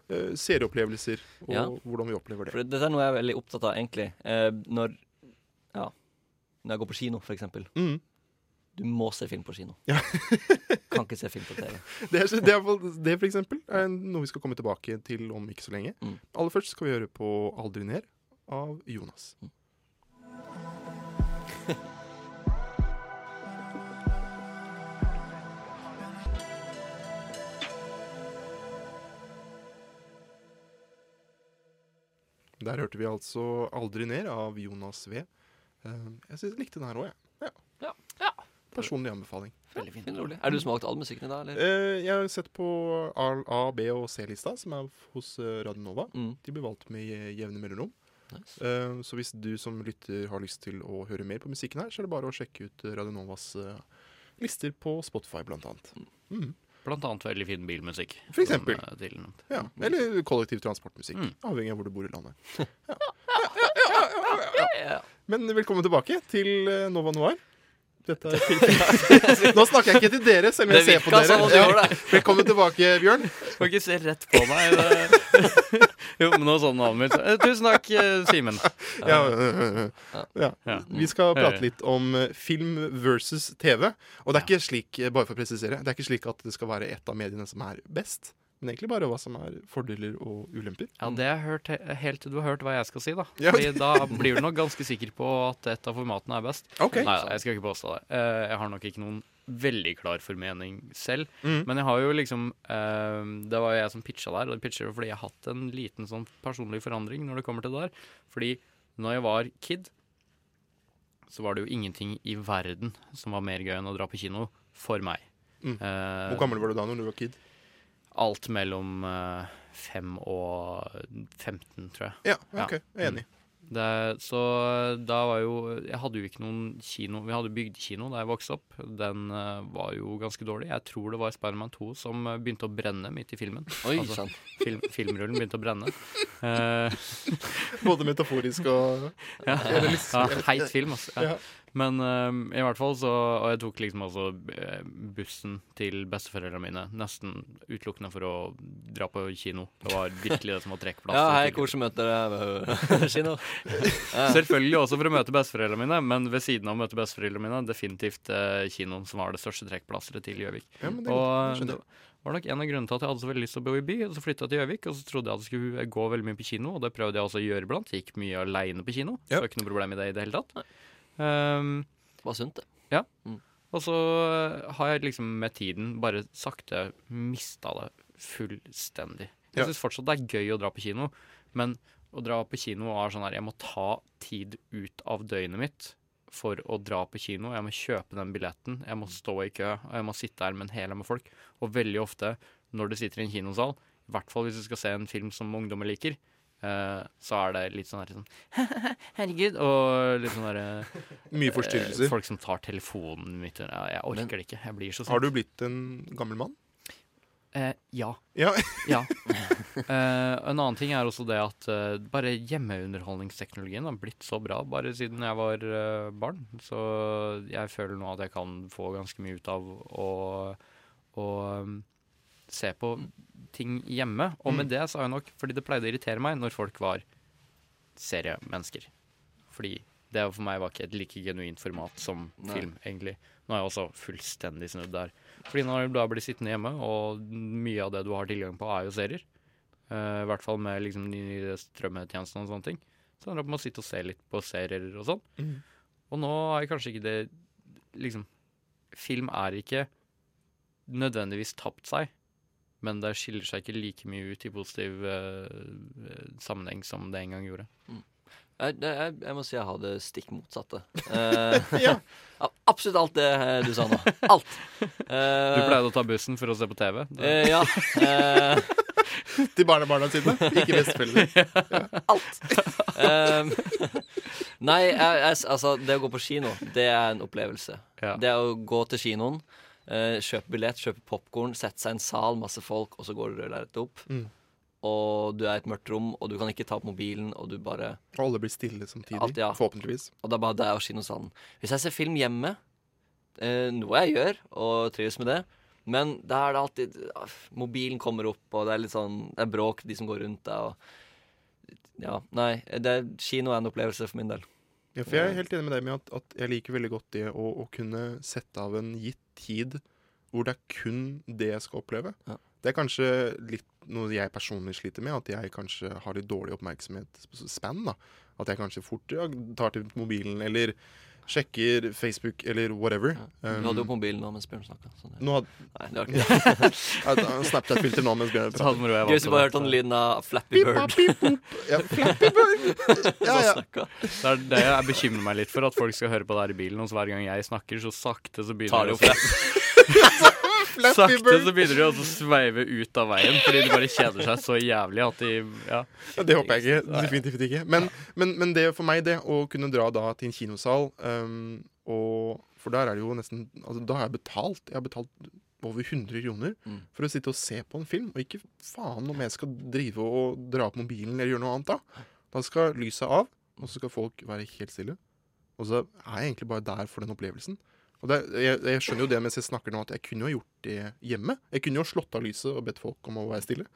serieopplevelser, og Ja. hvordan vi opplever det. For dette er noe jeg er veldig opptatt av, egentlig. Eh, når Ja. Når jeg går på kino, for eksempel. Mm. Du må se film på kino. Ja. kan ikke se film på TV. Det, er, det, er, det for eksempel er noe vi skal komme tilbake til om ikke så lenge. Mm. Aller først skal vi høre på 'Aldri ned' av Jonas. Der hørte vi altså 'Aldri ned' av Jonas V. Eh, jeg synes, likte den her òg, jeg. Ja. Personlig anbefaling. Veldig fint og rolig. Er du smakt all musikken i dag, eller? Eh, jeg har sett på A, A, B og C-lista, som er hos eh, Radio Nova. Mm. De blir valgt med jevne mellomrom. Eh, så hvis du som lytter har lyst til å høre mer på musikken her, så er det bare å sjekke ut Radio Novas lister på Spotify, blant annet. Mm. Blant annet veldig fin bilmusikk. For eksempel. som, eh. Ja, eller kollektiv transportmusikk. Mm. Avhengig av hvor du bor i landet. Ja. Ja, ja, ja, ja, ja, ja. Men velkommen tilbake til eh, Nova Noir. Dette er Nå snakker jeg ikke til dere, selv om jeg ser på dere. Sånn Ja. Velkommen tilbake, Bjørn. Du Skal ikke se rett på meg. Det. jo, men noe sånn navnet mitt. Eh, Tusen takk, eh, Simen. Ja, ja. Ja. Vi skal prate litt om eh, film versus TV. Og det er ikke slik, bare for å presisere, det er ikke slik at det skal være ett av mediene som er best. Men egentlig bare hva som er fordeler og ulemper. Ja, det har jeg hørt he- helt til du har hørt hva jeg skal si, da. Ja. Fordi da blir du nok ganske sikker på at et av formatene er best. Okay. Nei, jeg skal ikke påstå det. Eh, Jeg har nok ikke noen veldig klar formening selv. Mm. Men jeg har jo liksom eh, Det var jo jeg som pitcha der, og jeg pitcher fordi jeg har hatt en liten sånn personlig forandring når det kommer til det der. Fordi når jeg var kid, så var det jo ingenting i verden som var mer gøy enn å dra på kino for meg. Mm. Eh, Hvor gammel var du da når du var kid? Alt mellom uh, fem og 15, tror jeg. Ja, ok, jeg er enig. Mm. Det, så da var jo Jeg hadde jo ikke noen kino Vi hadde bygdekino da jeg vokste opp. Den uh, var jo ganske dårlig. Jeg tror det var Spiderman 2 som eh, begynte å brenne midt i filmen. Oi, altså, sant. film, filmrullen begynte å brenne. Uh, Både metaforisk og ja, liksom- ja, heit film, altså. Ja. Men eh, i hvert fall så Og jeg tok liksom eh, bussen til besteforeldrene mine nesten utelukkende for å dra på kino. Det var virkelig det som var trekkplassen. Ja, hei, koselig å møte deg kino. Selvfølgelig også for å møte besteforeldrene mine, men ved siden av å møte besteforeldrene mine, definitivt eh, kinoen som var det største trekkplasteret til Gjøvik. Ja, men det og godt, det var nok en av grunnene til at jeg hadde så veldig lyst til å bo i by. Og så flytta jeg til Gjøvik, og så trodde jeg at jeg skulle gå veldig mye på kino, og det prøvde jeg også å gjøre iblant. Gikk mye aleine på kino, så ikke noe problem i det i det hele tatt. Um, Var sunt, det. ja. Mm. Og så eh, har jeg liksom med tiden bare sakte mista det fullstendig. Jeg Ja. syns fortsatt det er gøy å dra på kino, men å dra på kino er sånn her Jeg må ta tid ut av døgnet mitt for å dra på kino. Jeg må kjøpe den billetten, jeg må stå i kø, og jeg må sitte der med en hel haug med folk. Og veldig ofte når du sitter i en kinosal, i hvert fall hvis du skal se en film som ungdommer liker, så er det litt sånn her sånn Herregud. Og litt sånn derre Mye forstyrrelser. eh, Folk som tar telefonen mitt. Ja, jeg orker det ikke. Jeg blir så sint. Har du blitt en gammel mann? Eh, ja. Ja. ja. Eh, en annen ting er også det at eh, bare hjemmeunderholdningsteknologien har blitt så bra bare siden jeg var eh, barn. Så jeg føler nå at jeg kan få ganske mye ut av å, å um, se på ting hjemme. Og med Mm. det sa jeg nok, fordi det pleide å irritere meg når folk var seriemennesker. Fordi det for meg var ikke et like genuint format som Nei. film, egentlig. Nå er jeg også fullstendig snudd der. Fordi når du da blir sittende hjemme, og mye av det du har tilgang på, er jo serier, Uh, i hvert fall med liksom nye strømmetjenester og sånne ting, så ender det opp med å sitte og se litt på serier og sånn. Mm. Og nå er kanskje ikke det Liksom, film er ikke nødvendigvis tapt seg, men det skiller seg ikke like mye ut i positiv uh, sammenheng som det en gang gjorde. Jeg, jeg, jeg må si jeg har det stikk motsatte. Uh, Ja. Absolutt alt det eh, du sa nå. Alt. Du pleide å ta bussen for å se på TV? Eh, ja. eh, Til barnebarna sine, ikke besteforeldre. Alt. Um, nei, jeg, jeg, altså, det å gå på kino, det er en opplevelse. Det å gå til kinoen, eh, kjøpe billett, kjøpe popkorn, sette seg i en sal, masse folk, og så går det rødlerretet opp. Mm. Og du er i et mørkt rom, og du kan ikke ta opp mobilen, og du bare Og alle blir stille samtidig. Alt, ja. Forhåpentligvis. Og det er bare deg og kinosalen. Hvis jeg ser film hjemme, eh, noe jeg gjør, og trives med det men da er det alltid ah, Mobilen kommer opp, og det er litt sånn Det er bråk, de som går rundt deg, og Ja, nei. Det, kino er en opplevelse for min del. Ja, for jeg er helt enig med deg med at, at jeg liker veldig godt det å, å kunne sette av en gitt tid hvor det er kun det jeg skal oppleve. Det er kanskje litt noe jeg personlig sliter med, at jeg kanskje har litt dårlig oppmerksomhetsspann. da. At jeg kanskje fort ja, tar til mobilen, eller Sjekker Facebook eller whatever. Du hadde jo mobilen nå mens Bjørn snakka. Nå. Nei, det var ikke det. Snapchat-filter nå mens Bjørn jeg Gøy hvis du bare hørte den lyden av Flappy Bird. Ja, Flappy Bird! Ja, ja. Det er det jeg bekymrer meg litt for, at folk skal høre på det her i bilen, og så hver gang jeg snakker, så sakte så Tar det å Flappy Sakte så begynner de å sveive ut av veien, fordi de bare kjeder seg så jævlig at de Ja. Ja, det håper jeg ikke. Definitivt ikke. Men, men, men det for meg, det å kunne dra da til en kinosal um, og For der er det jo nesten altså, Da har jeg betalt. Jeg har betalt over 100 kroner Mm. for å sitte og se på en film. Og ikke faen om jeg skal drive og dra opp mobilen eller gjøre noe annet da. Da skal lyset av, og så skal folk være helt stille. Og så er jeg egentlig bare der for den opplevelsen. Og det, jeg, jeg skjønner jo det mens jeg snakker nå, at jeg kunne jo gjort det hjemme. Jeg kunne jo slått av lyset og bedt folk om å være stille.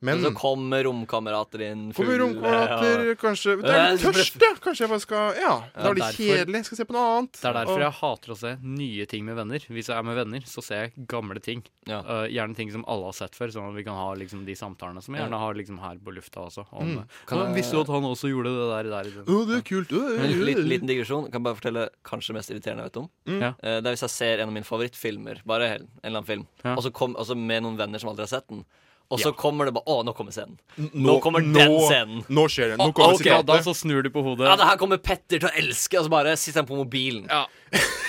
Men Men så kommer romkamerater inn Kommer fulle, romkamerater, ja. kanskje Det er litt tørst, ja. Kanskje jeg bare skal Ja, det Ja, er derfor- kjedelig. Skal se på noe annet. Det er derfor Og- jeg hater å se nye ting med venner. Hvis jeg er med venner, så ser jeg gamle ting. Ja. Uh, gjerne ting som alle har sett før, sånn at vi kan ha liksom, de samtalene som vi gjerne har liksom, her på lufta også. Om, Mm. kan jeg visste du at han også gjorde det der, der i den. Å, det er kult. Men øh, liten, liten digresjon. Kan bare fortelle kanskje det mest irriterende jeg vet om. Mm. Ja. Eh, Det er hvis jeg ser en av mine favorittfilmer, bare en eller annen film, Ja. og så altså med noen venner som aldri har sett den, og så Ja. kommer det bare Å, nå kommer scenen. Nå- Nå kommer den scenen. Nå skjer det. Nå kommer okay, sitatet. da så snur du på hodet. Ja, det her kommer Petter til å elske, og så bare sitter han på mobilen. Ja.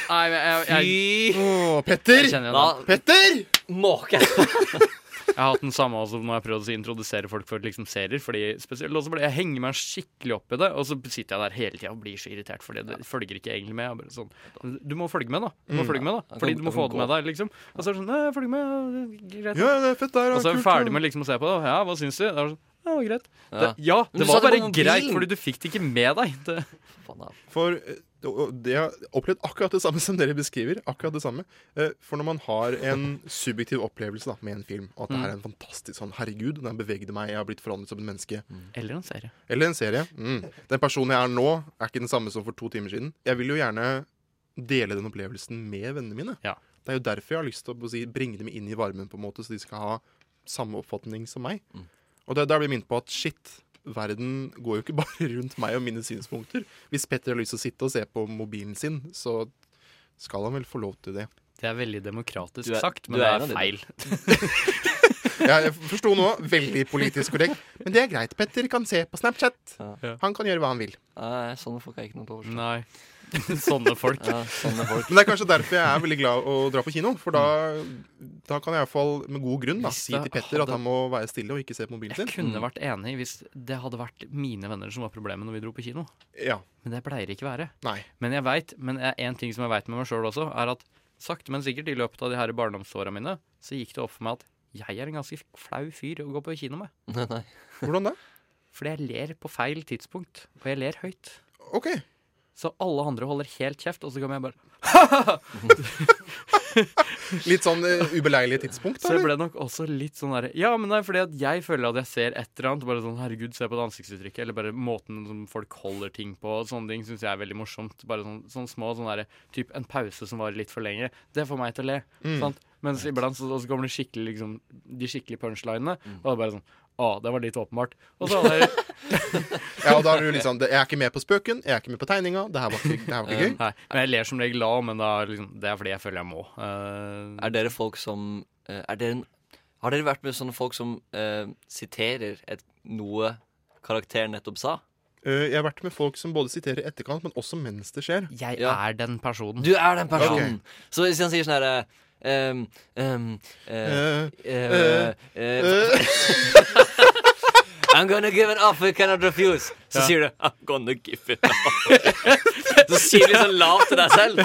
Nei, men jeg, jeg, Fy Åh, Petter! jeg Da. Petter! måke! Jeg har hatt den samme også når jeg prøvde å introdusere folk for liksom serier. Fordi spesielt også ble Jeg henger meg skikkelig opp i det, og så sitter jeg der hele tida og blir så irritert fordi det følger ikke egentlig med. Jeg bare sånn, du må følge med, da. Du må Mm. følge med da Fordi du må få det med deg, liksom. Og så er det sånn Nei, følg med. Greit. Ja, det er fett der. Og så er vi ferdig med liksom å se på det. Ja, hva syns du? Det er sånn, ja, det var greit. Ja. Det, ja, det var bare greit, fordi du fikk det ikke med deg. Det. For det har opplevd akkurat det samme som dere beskriver. Akkurat det samme Eh, For når man har en subjektiv opplevelse da, med en film, og at det her er en fantastisk sånn Herregud, den bevegde meg, jeg har blitt forandret som et menneske. eller en serie. Eller en serie. Mm. Den personen jeg er nå, er ikke den samme som for to timer siden. Jeg vil jo gjerne dele den opplevelsen med vennene mine. Ja. Det er jo derfor jeg har lyst til å si, bringe dem inn i varmen, på en måte, så de skal ha samme oppfatning som meg. Mm. Og da blir jeg minnet på at shit, verden går jo ikke bare rundt meg og mine synspunkter. Hvis Petter har lyst til å sitte og se på mobilen sin, så skal han vel få lov til det. Det er veldig demokratisk er- sagt, men det er det er feil. Ja, jeg forsto nå. Veldig politisk korrekt. Men det er greit. Petter kan se på Snapchat. Ja. Han kan gjøre hva han vil. Nei, sånne folk har ikke noe til å for. Sånne folk. Ja, sånne folk. Men det er kanskje derfor jeg er veldig glad å dra på kino. For da, da kan jeg iallfall med god grunn da, si til Petter at han må være stille og ikke se på mobilen Jeg sin. kunne vært enig hvis det hadde vært mine venner som var problemet når vi dro på kino. Ja. Men det pleier ikke være. Nei. Men jeg vet, men en ting som jeg veit med meg sjøl også, er at sakte, men sikkert i løpet av de her barndomsåra mine, så gikk det opp for meg at jeg er en ganske flau fyr å gå på kino med. Nei, nei. Hvordan da? Fordi jeg ler på feil tidspunkt, og jeg ler høyt. OK. Så alle andre holder helt kjeft, og så kommer jeg bare Litt sånn uh, ubeleilige tidspunkt, Så det jeg ble nok også litt sånn derre Ja, men det er fordi at jeg føler at jeg ser et eller annet. Bare sånn Herregud, se på det ansiktsuttrykket. Eller bare måten som folk holder ting på. Og sånne ting syns jeg er veldig morsomt. Bare sånn, sånn små sånn derre Typ en pause som varer litt for lenge. Det får meg til å le. Mm. Sant? Mens iblant så, så kommer det skikkelig liksom De skikkelige punchlinene. Mm. Og det er bare sånn Å, det var litt åpenbart. Og så hadde jeg Ja, og da er du liksom Jeg er ikke med på spøken, jeg er ikke med på tegninga. Det her var ikke, det her var ikke gøy. Nei, men jeg ler som regel av, men da, er liksom, det er fordi jeg føler jeg må. Eh, Er dere folk som eh, er dere, en- Har dere vært med sånne folk som eh, siterer et, noe karakteren nettopp sa? Uh, jeg har vært med folk som både siterer i etterkant, men også mens det skjer. jeg Ja. er den personen. Du er den personen! Så hvis han sier sånn herre um, um, Eh, eh, eh, I'm gonna give it off offer, cannot refuse. Så Ja. sier du I'm gonna give it off. Så sier du litt sånn lavt til deg selv.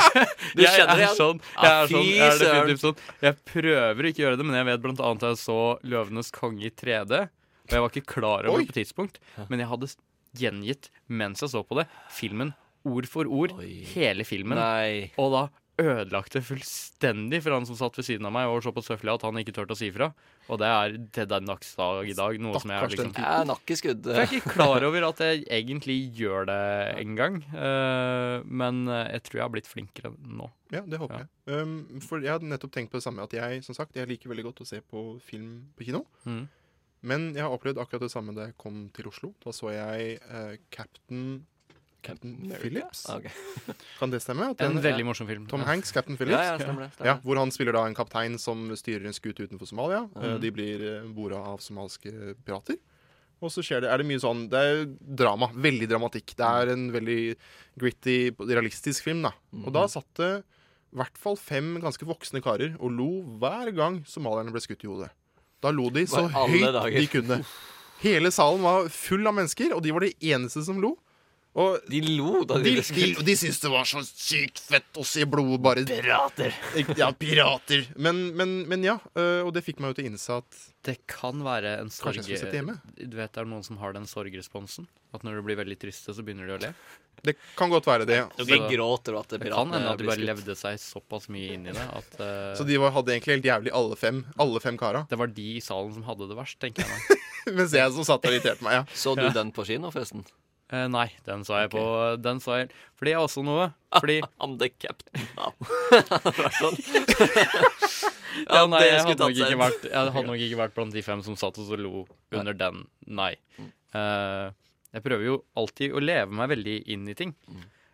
Du jeg kjenner er det igjen. sånn. Jeg Ah, er, sånn, jeg er definitivt sånn. Jeg prøver ikke å gjøre det, men jeg vet blant annet at jeg så 'Løvenes konge' i 3D. Og jeg var ikke klar over Oi. det på tidspunkt, men jeg hadde gjengitt mens jeg så på det, filmen ord for ord. Oi. Hele filmen. Nei. Og da ødelagt det fullstendig for han som satt ved siden av meg og så på Søfli at han ikke turte å si ifra. Og det er til den dags dag i dag noe som jeg Stakkars liksom Jeg er nakkeskudd. skudd. jeg er ikke klar over at jeg egentlig gjør det engang. Uh, men eh, jeg tror jeg har blitt flinkere nå. Ja, det håper Ja. jeg. Um, for jeg hadde nettopp tenkt på det samme, at jeg som sagt, jeg liker veldig godt å se på film på kino. Mm. Men jeg har opplevd akkurat det samme da jeg kom til Oslo. Da så jeg uh, Captain Captain Phillips. Ah, ok. Kan det stemme? At En veldig morsom film. Tom Ja. Hanks, Captain Phillips. Ja, ja, stemmer det, stemmer Ja, hvor han spiller da en kaptein som styrer en skute utenfor Somalia. Mhm. De blir eh, borda av somaliske pirater. Og så skjer det, er det mye sånn Det er drama. Veldig dramatikk. Det er en veldig gritty, realistisk film, da. Og da satt det i hvert fall fem ganske voksne karer og lo hver gang somalierne ble skutt i hodet. Da lo de så høyt dager. de kunne. Hele salen var full av mennesker, og de var de eneste som lo. Og De lo da de de, ble de, skutt. de syntes det var så sykt fett å se blod bare Pirater. Ja, pirater. Men, men, men ja, øh, og det fikk meg jo til å innse at Det kan være en sorg Kanskje jeg skulle sett hjemme? Du vet det er noen som har den sorgresponsen? At når du blir veldig triste, så begynner de å le? Det kan godt være det. De gråter og at Det kan hende at de bare levde seg såpass mye inn i det at uh, Så de var, hadde egentlig helt jævlig alle fem, alle fem kara. Det var de i salen som hadde det verst, tenker jeg meg. Mens jeg som satt og irriterte meg. ja. Så du Ja. den på kino, forresten? Eh, nei, den sa jeg på Den sa jeg Fordi jeg har også noe. Fordi the sånn. ja, nei, jeg hadde, nok ikke vært, jeg hadde nok ikke vært blant de fem som satt og så lo under den. Nei. Eh, jeg prøver jo alltid å leve meg veldig inn i ting.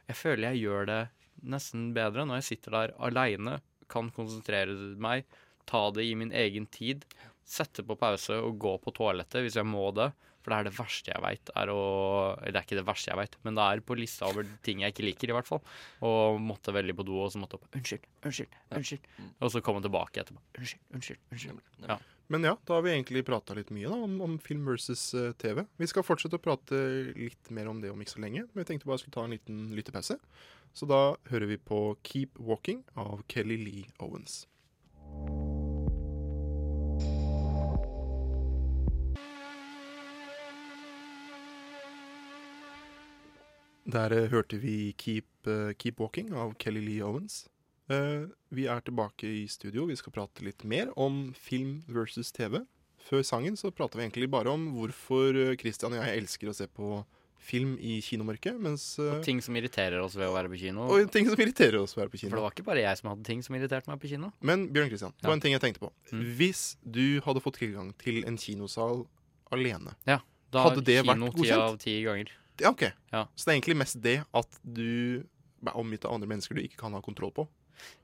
Jeg føler jeg gjør det nesten bedre når jeg sitter der aleine, kan konsentrere meg, ta det i min egen tid, sette på pause og gå på toalettet hvis jeg må det. For det er det verste jeg veit. Eller det er ikke det verste jeg veit, men det er på lista over ting jeg ikke liker, i hvert fall. Og måtte veldig på do, og så måtte opp Unnskyld, unnskyld, unnskyld. Og så komme tilbake etterpå. Unnskyld, unnskyld, unnskyld. Ja. Men ja, da har vi egentlig prata litt mye da, om, om film versus eh, TV. Vi skal fortsette å prate litt mer om det om ikke så lenge, men vi tenkte bare skulle ta en liten lyttepause. Så da hører vi på Keep Walking av Kelly Lee Owens. Der eh, hørte vi Keep, eh, Keep Walking av Kelly Lee Owens. Eh, vi er tilbake i studio. Vi skal prate litt mer om film versus TV. Før sangen så prata vi egentlig bare om hvorfor Christian og jeg elsker å se på film i kinomørket. Mens, Og ting som irriterer oss ved å være på kino. og ting som irriterer oss ved å være på kino. For det var ikke bare jeg som hadde ting som irriterte meg på kino. Men Bjørn Christian, det Ja. var en ting jeg tenkte på. Mm. Hvis du hadde fått tilgang til en kinosal alene, Ja, da hadde det vært kino ti av ti ganger. Ja, ok. Ja. Så det er egentlig mest det at du er omgitt av andre mennesker du ikke kan ha kontroll på.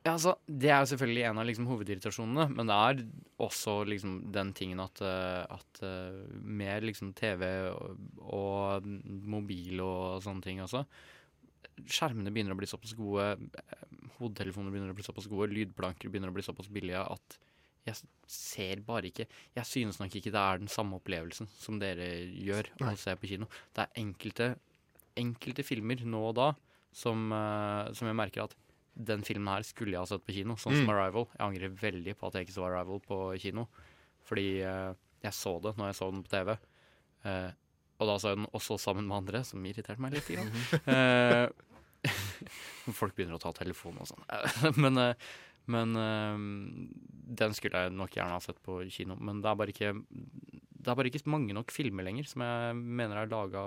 Ja, altså, Det er jo selvfølgelig en av liksom, hovedirritasjonene, men det er også liksom, den tingen at, eh, at eh, med liksom, TV og, og mobil og sånne ting også Skjermene begynner å bli såpass gode, eh, hodetelefoner begynner å bli såpass gode, lydplanker begynner å bli såpass billige at jeg ser bare ikke Jeg synes nok ikke det er den samme opplevelsen som dere gjør Nei. å se på kino. Det er enkelte, enkelte filmer nå og da som, uh, som jeg merker at den filmen her skulle jeg ha sett på kino, sånn som Mm. Arrival. Jeg angrer veldig på at jeg ikke så Arrival på kino, fordi uh, jeg så det når jeg så den på TV. Uh, og da så jeg den også sammen med andre, som irriterte meg litt. Grann. Folk begynner å ta telefonen og sånn. men men eh, den skulle jeg nok gjerne ha sett på kino. Men det er bare ikke Det er bare ikke mange nok filmer lenger som jeg mener er laga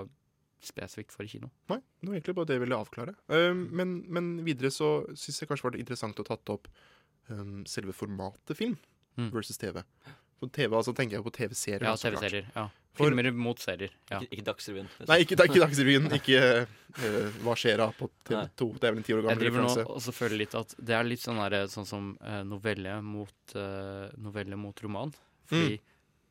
spesifikt for kino. Nei, det var egentlig bare det jeg ville avklare. Uh, men, men videre så syns jeg kanskje det var interessant å tatt opp um, selve formatet film Mm. versus TV. For TV, altså tenker jeg på TV-serier. Ja. TV-serier. ja. For- Filmer mot serier. Ja. Ikke, ikke Dagsrevyen. liksom. Nei, ikke, ikke Dagsrevyen. Ikke uh, Hva skjer da på TV2. Det er vel en ti år gammel referanse. Jeg driver nå og så føler litt at det er litt sånn, der, sånn som uh, novelle, mot, uh, novelle mot roman. Fordi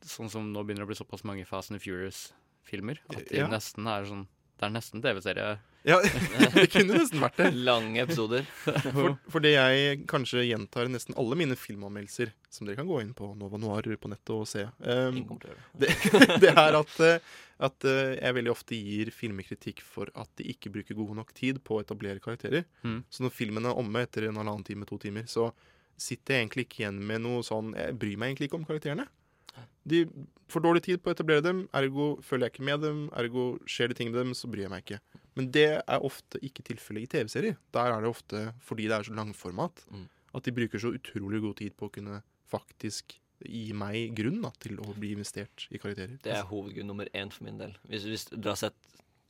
sånn som nå begynner det å bli såpass mange Fast and Furious-filmer at de Ja. nesten er sånn Det er nesten TV-serie. Ja, det kunne nesten vært det. Lange episoder. For, det jeg kanskje gjentar i nesten alle mine filmanmeldelser, som dere kan gå inn på Nova Noir på nettet og se, um, det, det er at, eh, at eh, jeg veldig ofte gir filmkritikk for at de ikke bruker god nok tid på å etablere karakterer. Mm. Så når filmen er omme etter en halvannen time, to timer, så sitter jeg egentlig ikke igjen med noe sånn Jeg bryr meg egentlig ikke om karakterene. De får dårlig tid på å etablere dem, ergo følger jeg ikke med dem, ergo skjer det ting med dem, så bryr jeg meg ikke. Men det er ofte ikke tilfellet i TV-serier. Der er det ofte, fordi det er så langformat, Mm. at de bruker så utrolig god tid på å kunne faktisk gi meg grunn da, til å bli investert i karakterer. Det er hovedgrunn nummer én for min del. Hvis, hvis dere har sett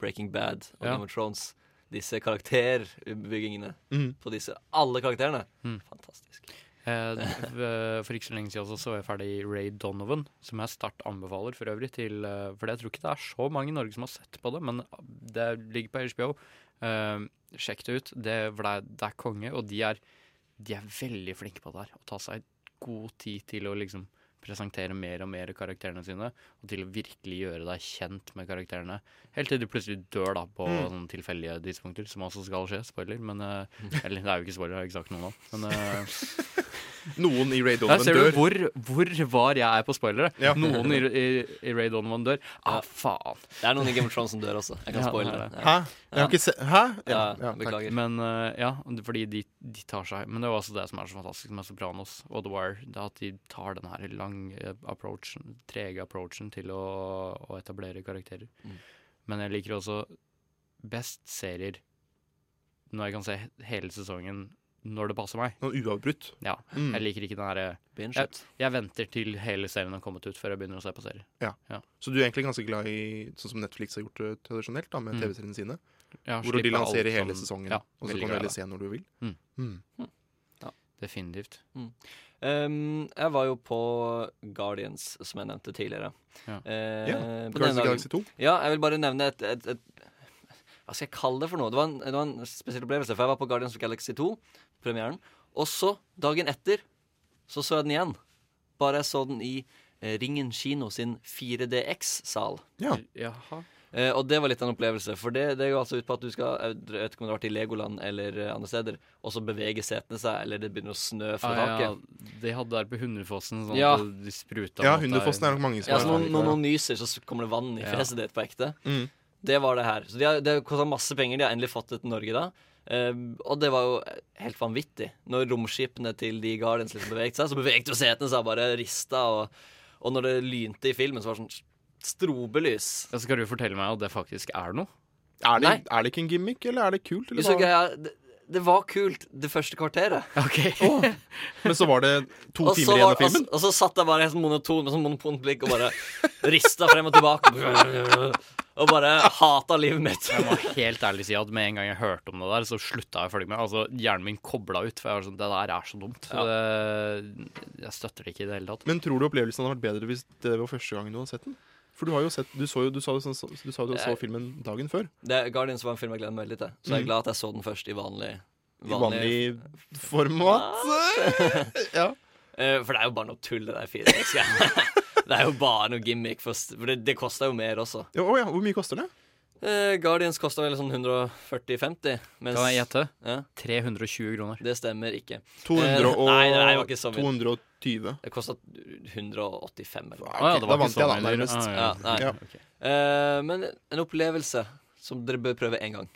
Breaking Bad og Ja. Game of Thrones, disse karakterbyggingene Mm. på disse alle karakterene, Mm. fantastisk. Eh, v- for ikke så lenge siden så, så jeg ferdig Ray Donovan, som jeg sterkt anbefaler for øvrig til eh, For jeg tror ikke det er så mange i Norge som har sett på det, men det ligger på HBO. Eh, sjekk det ut. Det, det, er, det er konge, og de er, de er veldig flinke på det her. Å ta seg god tid til å liksom presentere mer og mer karakterene sine, og til å virkelig gjøre deg kjent med karakterene. Helt til du plutselig dør da på Mm. sånne tilfeldige tidspunkter, som også skal skje. Spoiler. Men, eh, eller det er jo ikke spoiler, jeg har ikke sagt noe nå. Men eh, Noen i Ray Donovan ser dør. du hvor, hvor var jeg er på spoilere. Ja. Noen i, i, i Ray Donovan dør. Ah, faen. Det er noen i Game of Thrones som dør også. Jeg kan Ja, spoile det er. Hæ? Jeg har ikke se... Hæ? Ja, beklager. Men uh, ja, fordi de, de tar seg Men det er jo også det som er så fantastisk med Sopranos og The Wire. Det at de tar den her lange approachen, trege approachen til å, å etablere karakterer. Mm. Men jeg liker også best serier når jeg kan se hele sesongen når det passer meg. Noe uavbrutt. Ja. Mm. Jeg liker ikke den herre jeg, jeg venter til hele serien har kommet ut før jeg begynner å se på serier. Ja. Ja. Så du er egentlig ganske glad i sånn som Netflix har gjort det tradisjonelt, da, med Mm. TV-seriene sine? Ja, hvor de lanserer hele sesongen, Ja, og så kan du heller se når du vil? Mm. Mm. Definitivt. Um, jeg var jo på Guardians, som jeg nevnte tidligere. Ja. Uh, yeah. på Guardians of Galaxy 2. Ja, jeg vil bare nevne et, et, et Hva skal jeg kalle det for noe? Det var, en, det var en spesiell opplevelse. For jeg var på Guardians of Galaxy 2, premieren. Og så, dagen etter, så så jeg den igjen. Bare jeg så den i eh, Ringen kino sin 4DX-sal. Ja. Jaha. Eh, og det var litt av en opplevelse. For det, det går altså ut på at du skal Jeg vet ikke om du har vært i Legoland eller eh, andre steder, og så beveger setene seg, eller det begynner å snø fra Ah, ja, taket. de hadde der på hundefossen, sånn Ja. at de spruta Ja, hundefossen er nok mange som Ja, har så når, noen nyser, så kommer det vann i Ja. fjeset ditt på ekte. Mm. Det var det her. Så de har, det har kosta masse penger. De har endelig fått det til Norge da. Uh, og det var jo helt vanvittig. Når romskipene til de Guardians liksom beveget seg, så beveget jo setene seg bare rista. Og, og når det lynte i filmen, så var det sånn strobelys. Ja, så skal du fortelle meg at det faktisk er noe? Er det, Nei. er det ikke en gimmick, eller er det kult? Eller hva? greia, det, det var kult det første kvarteret. Ok. Men så var det to Og så timer igjen var- av filmen? Og, så- og så satt jeg bare helt sånn monoton med sånn monotont blikk og bare rista frem og tilbake. Og bare hata livet mitt. Jeg må helt ærlig si at med en gang jeg hørte om det der, så slutta jeg å følge med. Altså, Hjernen min kobla ut, for jeg var sånn Det der er så dumt. Så det, jeg støtter det ikke i det hele tatt. Men tror du opplevelsen hadde vært bedre hvis det var første gangen du hadde sett den? For du har jo sett Du, så jo, du sa jo sånn, du sa jo du så Jeg- filmen dagen før. Det, Guardians var en film jeg gleder meg veldig til. Så jeg er Mm. glad at jeg så den først i vanlig I vanlig format. ja. Eh, For det er jo bare noe tull, det der 4X-greiene. det er jo bare noe gimmick, for, for det, det koster jo mer også. Ja, å ja, Hvor mye koster det? Eh, Guardians kosta vel sånn 140-50. Kan jeg gjette? Ja, 320 kroner. det stemmer ikke. 200 og Eh, nei, nei, det var ikke så mye. 220. Det kosta 185 eller noe. Ah, ja, det da var vant ikke så jeg da, nærmest. Ah, Ja, nei. Ja. okay. Eh, men en opplevelse som dere bør prøve én gang.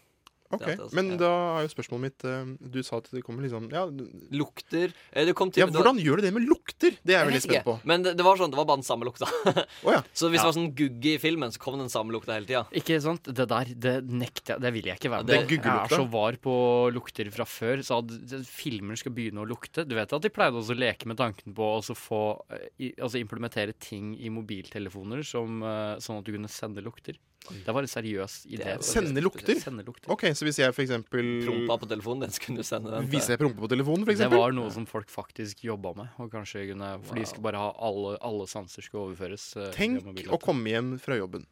Ok, Det altså- Men ja. da er jo spørsmålet mitt eh, Du sa at det kommer liksom Ja, Lukter eh, det kom til, ja det var- hvordan gjør du det med lukter? Det er jeg veldig spent på. Men det, det var sånn, det var bare den samme lukta. Å ja. Så hvis Ja. det var sånn gugge i filmen, så kom den samme lukta hele tida. Ikke sant? Det der det nekter jeg. Det vil jeg ikke være med Det på. Jeg er så var på lukter fra før. Så at filmer skal begynne å lukte Du vet at de pleide også å leke med tanken på å også få eh, i, Altså implementere ting i mobiltelefoner som, eh, sånn at du kunne sende lukter. Det var en seriøs idé. Sende lukter? Sende lukter. OK, så hvis jeg for eksempel Prompa på telefonen den skulle du sende den. til- Viser jeg prompa på telefonen, for Det var noe som folk faktisk jobba med. Og kanskje kunne, For de skulle bare ha alle, alle sanser skulle overføres. eh, Tenk å komme hjem fra jobben.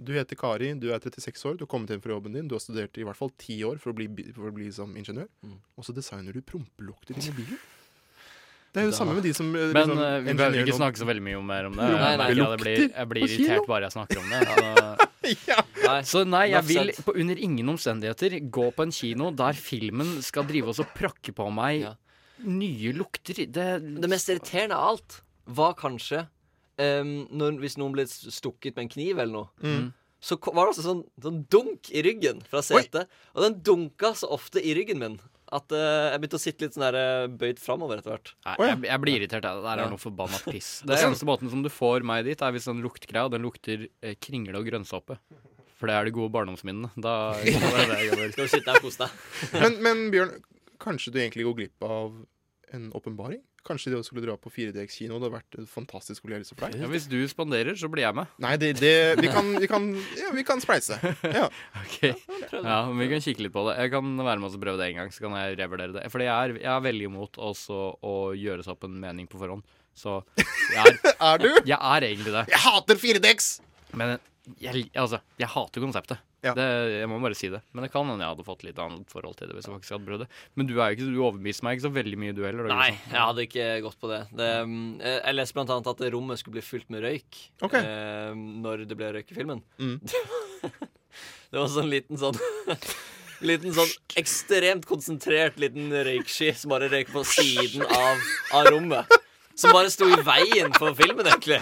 Du heter Kari, du er 36 år, du har kommet hjem fra jobben din. Du har studert i hvert fall ti år for å bli, for å bli som ingeniør. Mm. Og så designer du prompelukter i mobilen. Det er jo det samme med de som eh, Men liksom, eh, vi behøver ikke snakke så veldig mye om mer om det. Nei, Jeg nei, merker jeg blir, jeg blir irritert bare jeg snakker om det. Så. Nei. Så nei, jeg vil på under ingen omstendigheter gå på en kino der filmen skal drive oss og prakke på meg Ja. nye lukter. Det, Det mest irriterende av alt var kanskje um, når, hvis noen ble stukket med en kniv eller noe. Mm. Så var det altså sånn, sånn dunk i ryggen fra setet. Og den dunka så ofte i ryggen min at uh, jeg begynte å sitte litt sånn der eh, bøyd framover etter hvert. Nei, jeg, jeg blir irritert. Jeg. Det der er noe forbanna piss. Det eneste måten som du får meg dit, er hvis den luktgreia, og den lukter eh, kringle og grønnsåpe. For det er de gode barndomsminnene. Da da er det det jeg gjør. Skal du sitte her og kose deg? Men, men Bjørn, kanskje du egentlig går glipp av en åpenbaring? Kanskje det også skulle dra på 4DX-kino det hadde vært en fantastisk opplevelse for deg? Ja, hvis du spanderer, så blir jeg med. Nei, det, det vi, kan, vi, kan, ja, vi kan spleise. Ja. Ok. Ja, men Vi kan kikke litt på det. Jeg kan være med oss og prøve det en gang, så kan jeg revurdere det. Fordi jeg er, jeg er veldig imot også å gjøre seg opp en mening på forhånd. Så jeg er, Er du? jeg er egentlig det. Jeg hater 4DX! Men jeg, altså, jeg hater konseptet. Ja. Det, jeg må bare si det. Men det kan hende jeg hadde fått litt annet forhold til det. hvis jeg faktisk hadde prøvd det. Men du er jo ikke, du overbeviste meg ikke så veldig mye, du heller. Nei, jeg hadde ikke gått på det. det um, jeg jeg leste blant annet at rommet skulle bli fylt med røyk okay. eh, når det ble røyk i filmen. Mm. det var sånn liten sånn Liten sånn ekstremt konsentrert liten røyksky som bare røyker på siden av, av rommet. Som bare sto i veien for filmen, egentlig.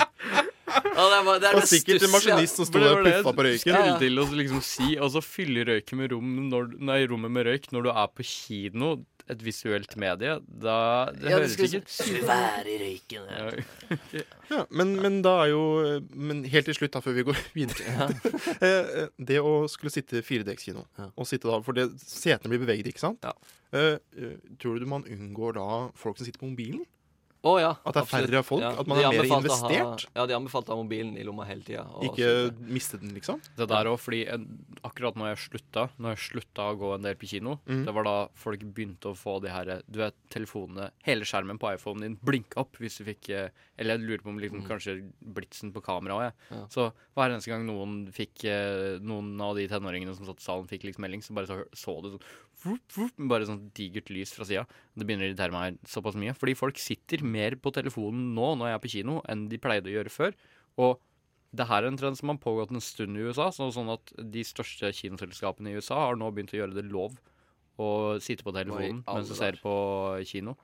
Ja, det, var, det er Og det sikkert en maskinist som sto der og puffa på røyken. skulle til å liksom si, og så fylle røyken med rom når, nei, rommet med røyk når du er på kino, et visuelt medie. Da Det Ja, høres ikke svære i røyken. Ja. Ja. Ja, men, men da er jo Men helt til slutt, da, før vi går videre. Eh, eh, det å skulle sitte 4DX-kino, og sitte da, for det, setene blir beveget, ikke sant? Ja. Eh, eh, tror du man unngår da folk som sitter på mobilen? Å, ja, At det er absolutt. færre folk? Ja, At man er mer investert? Ha, ja, de anbefalte å ha mobilen i lomma hele tida. Ikke miste den, liksom? Det der òg, fordi en, akkurat når jeg slutta Når jeg slutta å gå en del på kino, mm. det var da folk begynte å få de her Du vet, telefonene Hele skjermen på iPhonen din blinka opp hvis du fikk eh, Eller jeg lurer på om liksom kanskje blitsen på kameraet òg, jeg. Ja. Så hver eneste gang noen fikk eh, Noen av de tenåringene som satt i salen, fikk liksom melding, så bare så, så du sånn Bare sånn digert lys fra sida. Det begynner å irritere meg såpass mye. Fordi folk sitter mer på telefonen nå når jeg er på kino, enn de pleide å gjøre før. Og det her er en trend som har pågått en stund i USA. Sånn at de største kinoselskapene i USA har nå begynt å gjøre det lov å sitte på telefonen Oi, mens du ser på kino.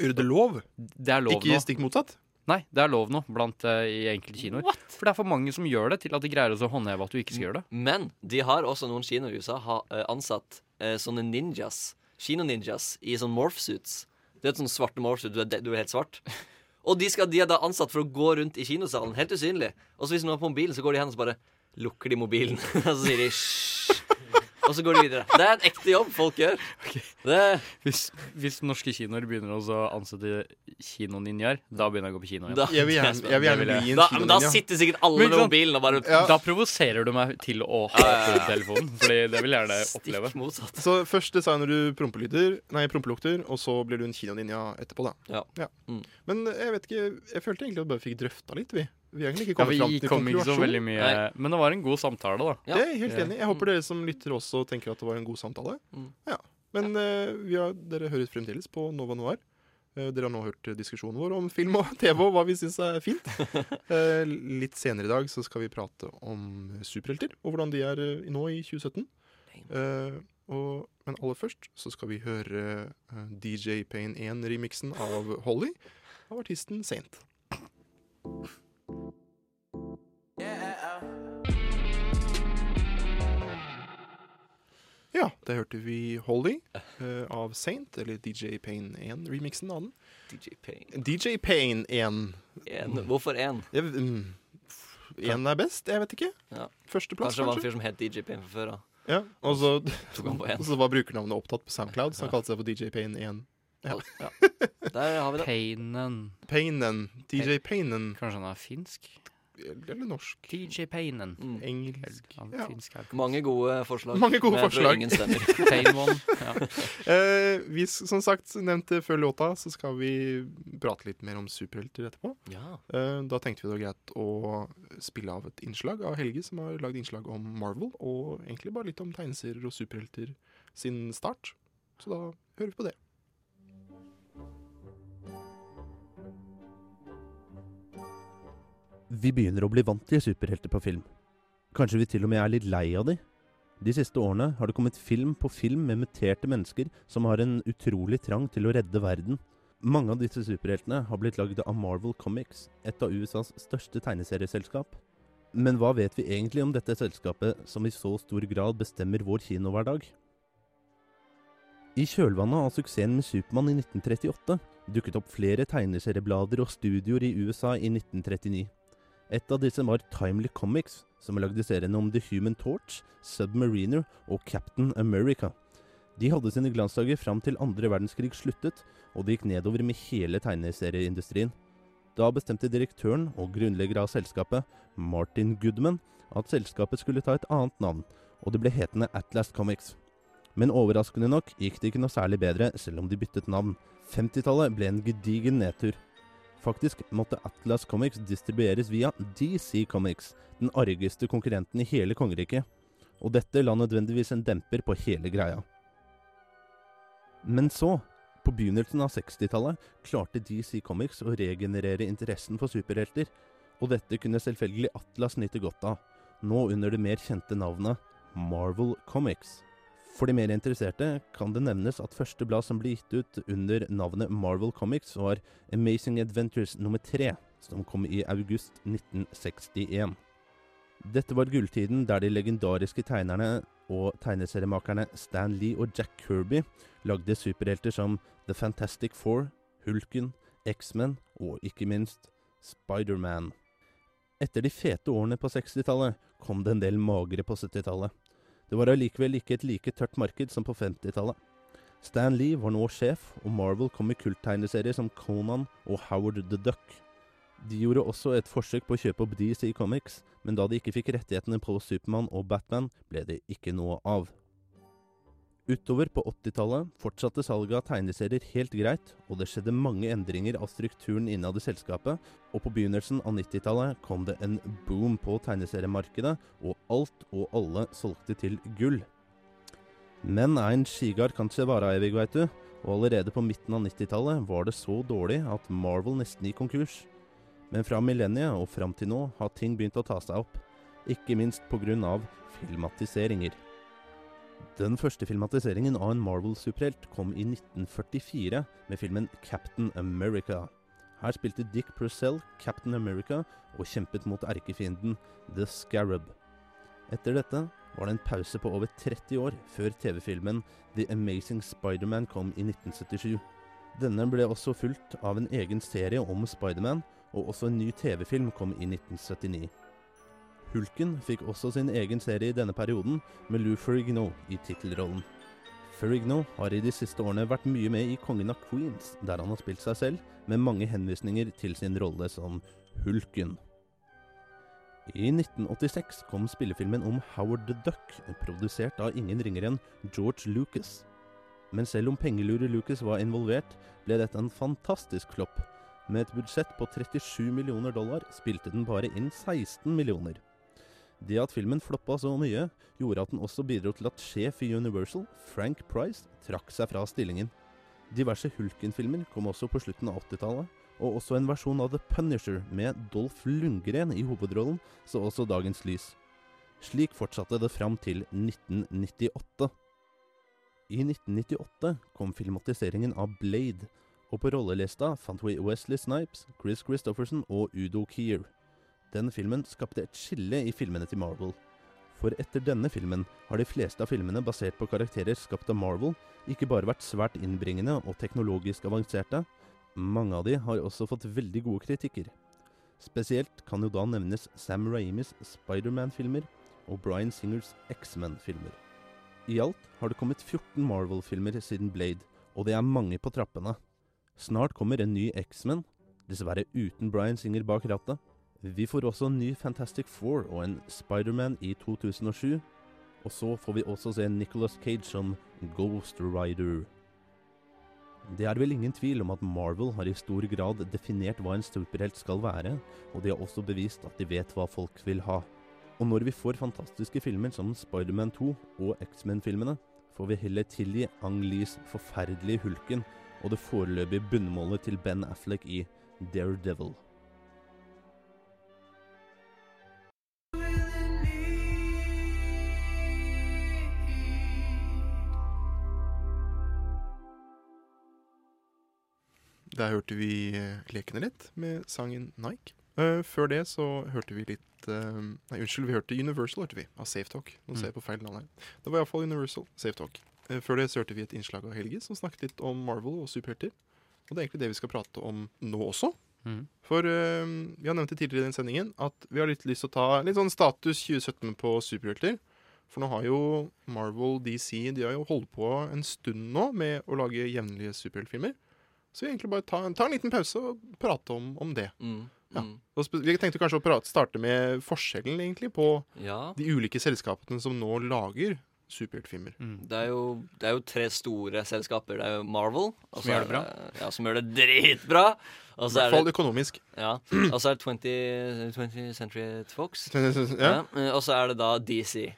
Gjøre det lov? Det er lov Ikke nå. stikk motsatt? Nei, det er lov nå blant uh, i enkelte kinoer. For det er for mange som gjør det, til at de greier å håndheve at du ikke skal gjøre det. Men de har også noen kinoer i USA har uh, ansatt uh, sånne ninjas, kinoninjas, i sånne morphsuits. Det er et sånn svarte morphsuit, du er, du er helt svart. Og de, skal, de er da ansatt for å gå rundt i kinosalen, helt usynlig. Og så hvis noen er på mobilen, så går de hen og så bare lukker de mobilen. og så sier de hysj. Og så går de videre. Det er en ekte jobb folk gjør. Det, Hvis, hvis norske kinoer begynner å ansette kinoninjaer, da begynner jeg å gå på kino igjen. da, Jeg vil gjerne, jeg vil gjerne vil jeg. bli en da, men da sitter sikkert alle med mobilen og bare Ja. Da provoserer du meg til å ha telefonen, Fordi det vil jeg gjerne oppleve. stikk motsatt. Så først designer du prompelyder, nei, prompelukter, og så blir du en kinoninja etterpå, da. Ja. Mm. Men jeg vet ikke, jeg følte egentlig at vi bare fikk drøfta litt, vi. Vi har egentlig ikke Ja, fram til kom ikke så konklusjon. veldig mye Nei. Men det var en god samtale, da. Ja. Det er helt enig. Jeg håper dere som lytter også tenker at det var en god samtale. Mm. Ja. Men uh, vi har, dere hører fremdeles på Nova Noir. Uh, dere har nå hørt diskusjonen vår om film og TV og hva vi syns er fint. Uh, litt senere i dag så skal vi prate om superhelter og hvordan de er nå i 2017. Eh, og, men aller først så skal vi høre DJ Payne 1-remiksen av Holly av artisten Saint. Ja, der hørte vi 'Holding' uh, av Saint, eller DJ Payne 1-remixen av den. DJ Payne. DJ Payne 1. En. Hvorfor én? Jeg, mm, Én er best? Jeg vet ikke. Ja. Førsteplass, Kanskje Kanskje det var en fyr som het DJ Payne fra før av. Ja, og så, Tok han på og så var brukernavnet opptatt på SoundCloud, så han kalte seg for DJ Payne 1. Ja. Ja. Der har vi det. Painen. Paynen. DJ Paynen. Kanskje han er finsk? Eller norsk. TJ Painen. Mm. Engelsk. Ja. finsk Mange gode forslag. Mange gode forslag. Ingen stemmer. Pain one. Ja. Eh, vi, som sagt, nevnte før låta, så skal vi prate litt mer om superhelter etterpå. Ja. Eh, da tenkte vi det var greit å spille av et innslag av Helge, som har lagd innslag om Marvel, og egentlig bare litt om tegneserier og superhelter sin start. Så da hører vi på det. Vi begynner å bli vant til superhelter på film. Kanskje vi til og med er litt lei av de? De siste årene har det kommet film på film med muterte mennesker som har en utrolig trang til å redde verden. Mange av disse superheltene har blitt lagd av Marvel Comics, et av USAs største tegneserieselskap. Men hva vet vi egentlig om dette selskapet som i så stor grad bestemmer vår kinohverdag? I kjølvannet av suksessen med Supermann i 1938 dukket opp flere tegneserieblader og studioer i USA i 1939. Et av disse var Timely Comics, som lagde seriene om The Human Torch, Submariner og Captain America. De hadde sine glansdager fram til andre verdenskrig sluttet, og det gikk nedover med hele tegneserieindustrien. Da bestemte direktøren og grunnlegger av selskapet, Martin Goodman, at selskapet skulle ta et annet navn, og det ble hetende Atlas Comics. Men overraskende nok gikk det ikke noe særlig bedre, selv om de byttet navn. 50-tallet ble en gedigen nedtur. Faktisk måtte Atlas Comics distribueres via DC Comics, den argeste konkurrenten i hele kongeriket. og dette la nødvendigvis en demper på hele greia. Men så, på begynnelsen av 60-tallet, klarte DC Comics å regenerere interessen for superhelter, og dette kunne selvfølgelig Atlas nyte godt av, nå under det mer kjente navnet Marvel Comics. For de mer interesserte kan det nevnes at første blad som ble gitt ut under navnet Marvel Comics, var Amazing Adventures nummer tre, som kom i august 1961. Dette var gulltiden der de legendariske tegnerne og tegneseriemakerne Stan Lee og Jack Kirby lagde superhelter som The Fantastic Four, Hulken, X-Men og ikke minst Spiderman. Etter de fete årene på 60-tallet kom det en del magre på 70-tallet. Det var allikevel ikke et like tørt marked som på 50-tallet. Stan Lee var nå sjef, og Marvel kom med kulttegneserier som Conan og Howard the Duck. De gjorde også et forsøk på å kjøpe opp DC Comics, men da de ikke fikk rettighetene på Supermann og Batman, ble det ikke noe av. Utover på 80-tallet fortsatte salget av tegneserier helt greit, og det skjedde mange endringer av strukturen innad i selskapet, og på begynnelsen av 90-tallet kom det en boom på tegneseriemarkedet, og alt og alle solgte til gull. Men ein skigard kan ikke vare evig, veit du, og allerede på midten av 90-tallet var det så dårlig at Marvel nesten gikk konkurs. Men fra millenniet og fram til nå har ting begynt å ta seg opp, ikke minst pga. filmatiseringer. Den første filmatiseringen av en Marvel-superhelt kom i 1944 med filmen Captain America. Her spilte Dick Purcell Captain America og kjempet mot erkefienden The Scarab. Etter dette var det en pause på over 30 år før TV-filmen The Amazing Spiderman kom i 1977. Denne ble også fulgt av en egen serie om Spiderman, og også en ny TV-film kom i 1979. Hulken fikk også sin egen serie i denne perioden, med Lou Ferrigno i tittelrollen. Ferrigno har i de siste årene vært mye med i Kongen av Queens, der han har spilt seg selv, med mange henvisninger til sin rolle som Hulken. I 1986 kom spillefilmen om Howard the Duck, produsert av ingen ringere enn George Lucas. Men selv om pengelure Lucas var involvert, ble dette en fantastisk flopp. Med et budsjett på 37 millioner dollar spilte den bare inn 16 millioner. Det at filmen floppa så mye, gjorde at den også bidro til at sjef i Universal, Frank Price, trakk seg fra stillingen. Diverse Hulken-filmer kom også på slutten av 80-tallet, og også en versjon av The Punisher med Dolph Lundgren i hovedrollen så også dagens lys. Slik fortsatte det fram til 1998. I 1998 kom filmatiseringen av Blade, og på rollelista fant vi Wesley Snipes, Chris Christofferson og Udo Kier. Den filmen skapte et skille i filmene til Marvel. For etter denne filmen har de fleste av filmene basert på karakterer skapt av Marvel ikke bare vært svært innbringende og teknologisk avanserte, mange av de har også fått veldig gode kritikker. Spesielt kan jo da nevnes Sam Raimis Spiderman-filmer og Bryan Singers X-Men-filmer. I alt har det kommet 14 Marvel-filmer siden Blade, og det er mange på trappene. Snart kommer en ny X-Men, dessverre uten Bryan Singer bak rattet. Vi får også en ny Fantastic Four og en Spiderman i 2007. Og så får vi også se Nicholas Cage som Ghost Rider. Det er vel ingen tvil om at Marvel har i stor grad definert hva en superhelt skal være, og de har også bevist at de vet hva folk vil ha. Og når vi får fantastiske filmer som Spiderman 2 og X-Men-filmene, får vi heller tilgi Ang Lees forferdelige Hulken og det foreløpige bunnmålet til Ben Affleck i Daredevil. Der hørte vi eh, lekene litt med sangen Nike. Uh, før det så hørte vi litt uh, Nei, unnskyld, vi hørte Universal hørte vi, av Safe Talk. Nå ser jeg på feil navn her. Det var iallfall Universal, Safe Talk. Uh, før det så hørte vi et innslag av Helge som snakket litt om Marvel og superhelter. Og det er egentlig det vi skal prate om nå også. Mm. For vi har nevnt det tidligere i den sendingen at vi har litt lyst til å ta litt sånn status 2017 på superhelter. For nå har jo Marvel, DC De har jo holdt på en stund nå med å lage jevnlige superheltfilmer. Så vi egentlig bare ta, ta en liten pause og prate om, om det. Mm, Ja. mm. Og Vi tenkte kanskje å prate, starte med forskjellen egentlig på Ja. de ulike selskapene som nå lager superheltfilmer. Det er, jo, det er jo tre store selskaper. Det er jo Marvel. Som gjør det bra. Ja, som gjør det dritbra. I hvert er fall økonomisk. Ja. Og så er det 20, 20 Century Fox. Ja. Og så er det da DC.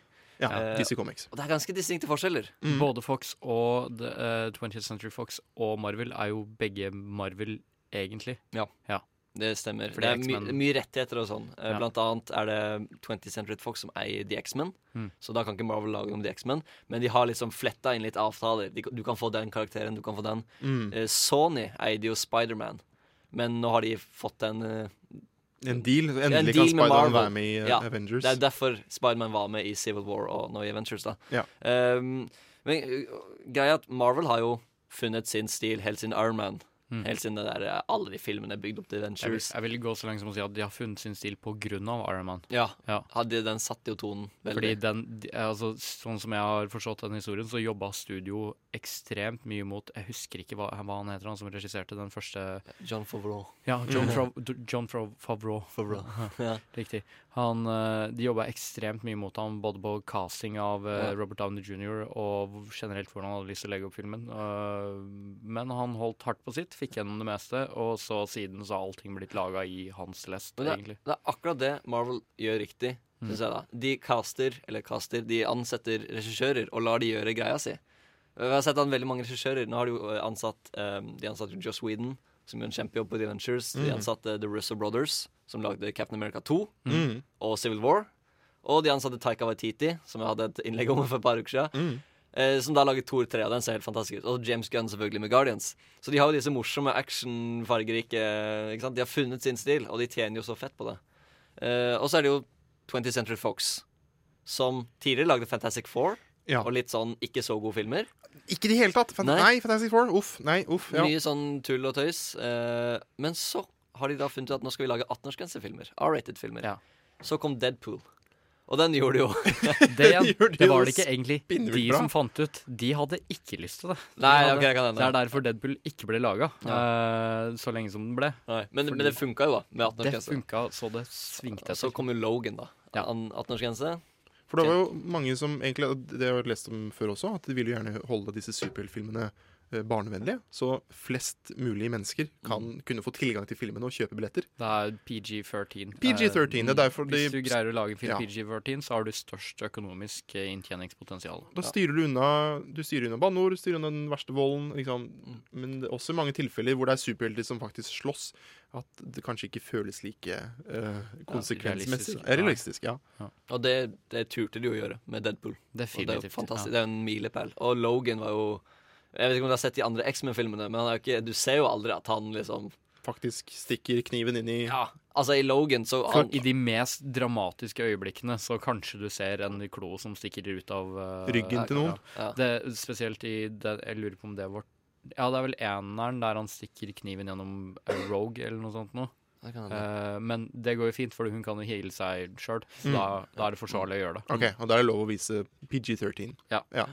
Ja, Eh, DC Comics. Og det er ganske distinkte forskjeller. Mm. Både Fox og the, uh, 20th Century Fox og Marvel er jo begge Marvel, egentlig. Ja. Ja. Det stemmer. For det er my mye rettigheter og sånn. Eh, Ja. Blant annet er det 20th Century Fox som eier The X-Men. Mm. Så da kan ikke Marvel lage om The X-Men. Men de har liksom fletta inn litt avtaler. De, du kan få den karakteren, du kan få den. Mm. Eh, Sony eide jo Spiderman, men nå har de fått den eh, En deal. en Endelig deal kan Spiderman være med i uh, Ja, Avengers. Det er derfor Spiderman var med i Civil War og nå i Avengers. da Ja. Um, Men uh, greia er at Marvel har jo funnet sin stil helt siden Iron Man. Mm. Helt siden det der, uh, alle de filmene er bygd opp til Jeg vil, jeg vil gå så langt som å si at de har funnet sin stil på grunn av Iron Man. Ja, Ja. hadde, den satte jo tonen veldig. Fordi den, de, altså, Sånn som jeg har forstått den historien, så jobba studio ekstremt mye mot Jeg husker ikke hva, hva han heter, han som regisserte den første John Favreau. Ja, John, Mm. John Fav, Favreau. Ja. Riktig. Han, eh, de jobba ekstremt mye mot ham, både på casting av eh, Ja. Robert Downey jr. og generelt hvordan han hadde lyst til å legge opp filmen. Eh, men han holdt hardt på sitt, fikk gjennom det meste, og så siden så har allting blitt laga i hans lest, det, egentlig. det er akkurat det Marvel gjør riktig, Mm. synes jeg da. De caster, eller caster, de ansetter regissører og lar de gjøre greia si. Vi har sett an veldig mange regissører. Nå har de jo eh, ansatt um, De ansatte Joss Whedon, som gjør en kjempejobb på The Adventures. De Mm. ansatte The Russo Brothers, som lagde Captain America 2 Mm. og Civil War. Og de ansatte Taika Waititi, som jeg hadde et innlegg om for et par uker siden. Mm. Eh, som da laget Thor 3, og den ser helt fantastisk ut. Og James Gunn selvfølgelig med Guardians. Så de har jo disse morsomme actionfargerike ikke sant? De har funnet sin stil, og de tjener jo så fett på det. Eh, og så er det jo 20th Century Fox, som tidligere lagde Fantastic Four. Ja. Og litt sånn ikke så gode filmer. Ikke i det hele tatt! Fant Nei. nei. Fantastic Four. Uff. Nei, uff. Ja. Mye sånn tull og tøys. Eh, men så har de da funnet ut at nå skal vi lage 18-årsgrensefilmer. R-rated-filmer. Ja. Så kom Deadpool. Og den gjorde jo Det, det var det ikke egentlig de bra. som fant ut. De hadde ikke lyst til det. De Nei, hadde, okay, kan hende. det er derfor Deadpool ikke ble laga, så lenge som den ble. Nei, men, Fordi- men det funka jo, da. Med Det 18-årsgrense. funka så det svingte Så kom jo Logan, da. Ja. 18-årsgrense. For det var jo mange som egentlig Det har jeg lest om før også, at de ville gjerne holde disse superheltfilmene barnevennlige. Så flest mulig mennesker kan kunne få tilgang til filmene og kjøpe billetter. Det er PG-13. PG-13, det er derfor Hvis du greier å lage en film Ja. PG-13, så har du størst økonomisk eh, inntjeningspotensial. Da styrer du unna Du styrer unna banneord, styrer unna den verste volden. Liksom. Mm. Men det er også mange tilfeller hvor det er superhelter som faktisk slåss, at det kanskje ikke føles like uh, konsekvensmessig. Ja, realistisk, ja. Og det, det turte de å gjøre med Deadpool. Og det er jo fantastisk. ja. Det er en milepæl. Og Logan var jo Jeg vet ikke om du har sett de andre X-Men-filmene, men han er jo ikke, du ser jo aldri at han liksom Faktisk stikker kniven inn i Ja, altså i Logan så han, I de mest dramatiske øyeblikkene så kanskje du ser en klo som stikker ut av uh, Ryggen til noen. Ja. Det, spesielt i det, Jeg lurer på om det var Ja, det er vel eneren der han stikker kniven gjennom Rogue eller noe sånt noe. Eh, men det går jo fint, for hun kan jo heale seg sjøl. Så Mm. da, da er det forsvarlig å gjøre det. OK, og da er det lov å vise PG-13. Ja. Ja.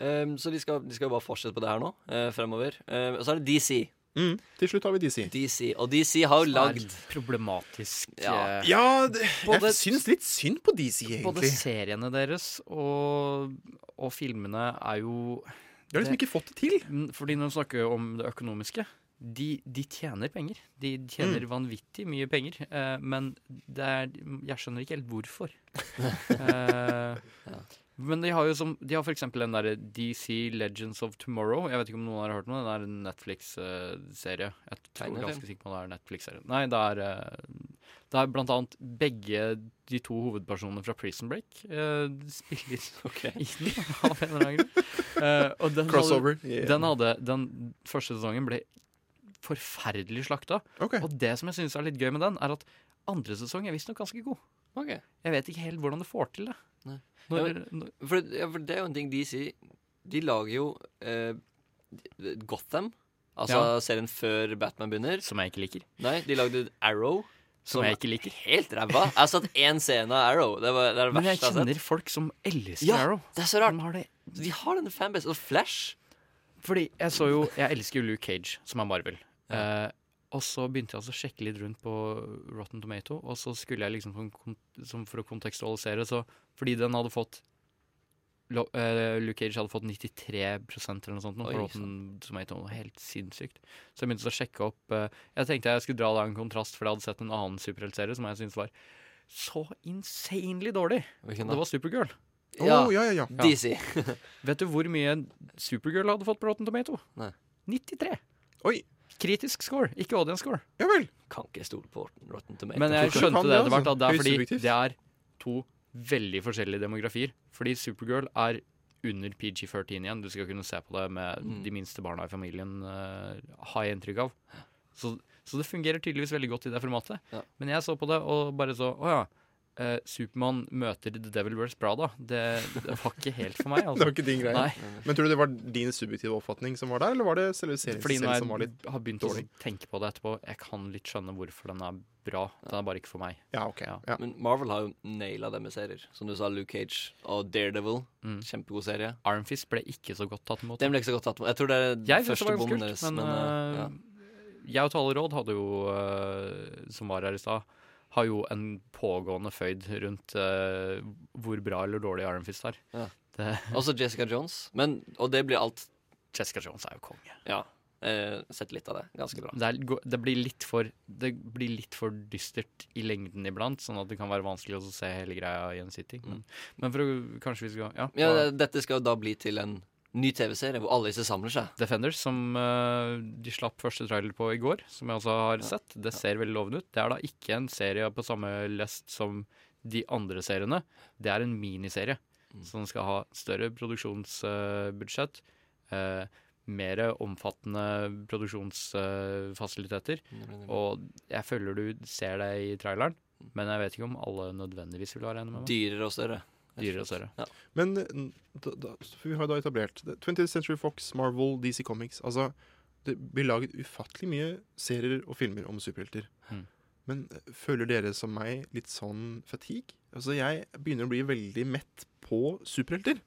Ehm, Så de skal, de skal jo bare fortsette på det her nå, uh, fremover. Uh, og så er det DC. Mm. Til slutt har vi DC. DC. Og DC har jo lagd problematisk. Ja. eh, Ja, det, Både- jeg syns litt synd på DC, egentlig. Både seriene deres og, og filmene er jo De har liksom ikke fått det til. Mm, Fordi når vi snakker om det økonomiske de, de tjener penger. De tjener vanvittig mye penger. Eh, men det er, jeg skjønner ikke helt hvorfor. eh, Men de har jo som De har eksempel den derre DC Legends of Tomorrow. Jeg vet ikke om noen har hørt om den. Det er en Netflix-serie. Jeg tror ganske sikker på det er Netflix-serie. Nei, det er eh, Det er blant annet begge de to hovedpersonene fra Prison Break uh, spiller i den, av en eller annen grunn. Uh, og den Crossover, Hadde, yeah. Den hadde Den første sesongen ble forferdelig slakta. Okay. Og det som jeg syns er litt gøy med den, er at andre sesong er visstnok ganske god. Okay. Jeg vet ikke helt hvordan du får til det. Når, Ja, men, for, ja, for det er jo en ting de sier. De lager jo eh, Gotham. Altså Ja. serien før Batman begynner. Som jeg ikke liker. Nei, de lagde Arrow. Som jeg ikke liker. er Helt ræva. Jeg har satt én scene av Arrow. Det, var, det er det Men jeg verste jeg kjenner folk som elsker Ja, Arrow. det er så rart. De har det. De har denne fanbasen. Og Flash. Fordi jeg så jo Jeg elsker jo Luke Cage, som er Marvel. Eh, og så begynte jeg altså å sjekke litt rundt på Rotten Tomato, og så skulle jeg liksom for, som for å kontekstualisere, så fordi den hadde fått eh, Luke Cage hadde fått 93% eller noe sånt nå, på Rotten Tomato. Helt sinnssykt. Så jeg begynte å sjekke opp eh, Jeg tenkte jeg skulle dra da en kontrast, for jeg hadde sett en annen superheltserie som jeg syntes var så insanely dårlig. Hvilken da? Det var Supergirl. Ja, Oh, ja, ja, ja. DC. Vet du hvor mye Supergirl hadde fått på Rotten Tomato? Nei. 93. Oi. Kritisk score, ikke audience score. Ja vel. Kan ikke stole på Rotten Tomatoes. Men jeg skjønte det etter hvert, altså. at det er fordi det er to veldig forskjellige demografier. Fordi Supergirl er under PG-13 igjen. Du skal kunne se på det med Mm. de minste barna i familien, uh, har jeg inntrykk av. Så, så det fungerer tydeligvis veldig godt i det formatet. Ja. Men jeg så på det og bare så Å ja. Eh, Supermann møter The Devil Wears Prada. Det, det var ikke helt for meg. Altså. Det var ikke din greie. Nei. Men tror du det var din subjektive oppfatning som var der, eller var det selve serien Fordi selv som var litt Fordi når jeg har begynt å tenke på det etterpå, jeg kan litt skjønne hvorfor den er bra. Den er bare ikke for meg. Ja, ok. Ja. Men Marvel har jo naila det med serier. Som du sa, Luke Cage og Daredevil. Mm. Kjempegod serie. Iron Fist ble ikke så godt tatt imot. Den ble ikke så godt tatt imot. Jeg tror det er Jeg første kult, deres. men, Men, uh, ja. jeg og Tale Råd hadde jo, uh, som var her i stad, har jo en pågående føyd rundt uh, hvor bra eller dårlig Iron Fist er. Ja. Det, Også Jessica Jones. Men, og det blir alt Jessica Jones er jo konge. Ja. Eh, sett litt av det. Ganske bra. Det, er, det, blir litt for, det blir litt for dystert i lengden iblant, sånn at det kan være vanskelig å se hele greia i en sitting. Men, men for å kanskje vi skal Ja. Ja, det- Dette skal jo da bli til en ny TV-serie hvor alle disse samler seg. Defenders, som uh, de slapp første trailer på i går, som jeg også har sett. Det ser veldig lovende ut. Det er da ikke en serie på samme lest som de andre seriene. Det er en miniserie som skal ha større produksjonsbudsjett. Uh, mer omfattende produksjonsfasiliteter. og jeg føler du ser det i traileren, men jeg vet ikke om alle nødvendigvis vil være enig med meg. Dyrere og større. Dyrere og større. Ja. Men da, da, vi har da etablert 20th Century Fox, Marvel, DC Comics. Altså, det blir laget ufattelig mye serier og filmer om superhelter. Mm. Men eh, føler dere som meg litt sånn fatigue? Altså, jeg begynner å bli veldig mett på superhelter.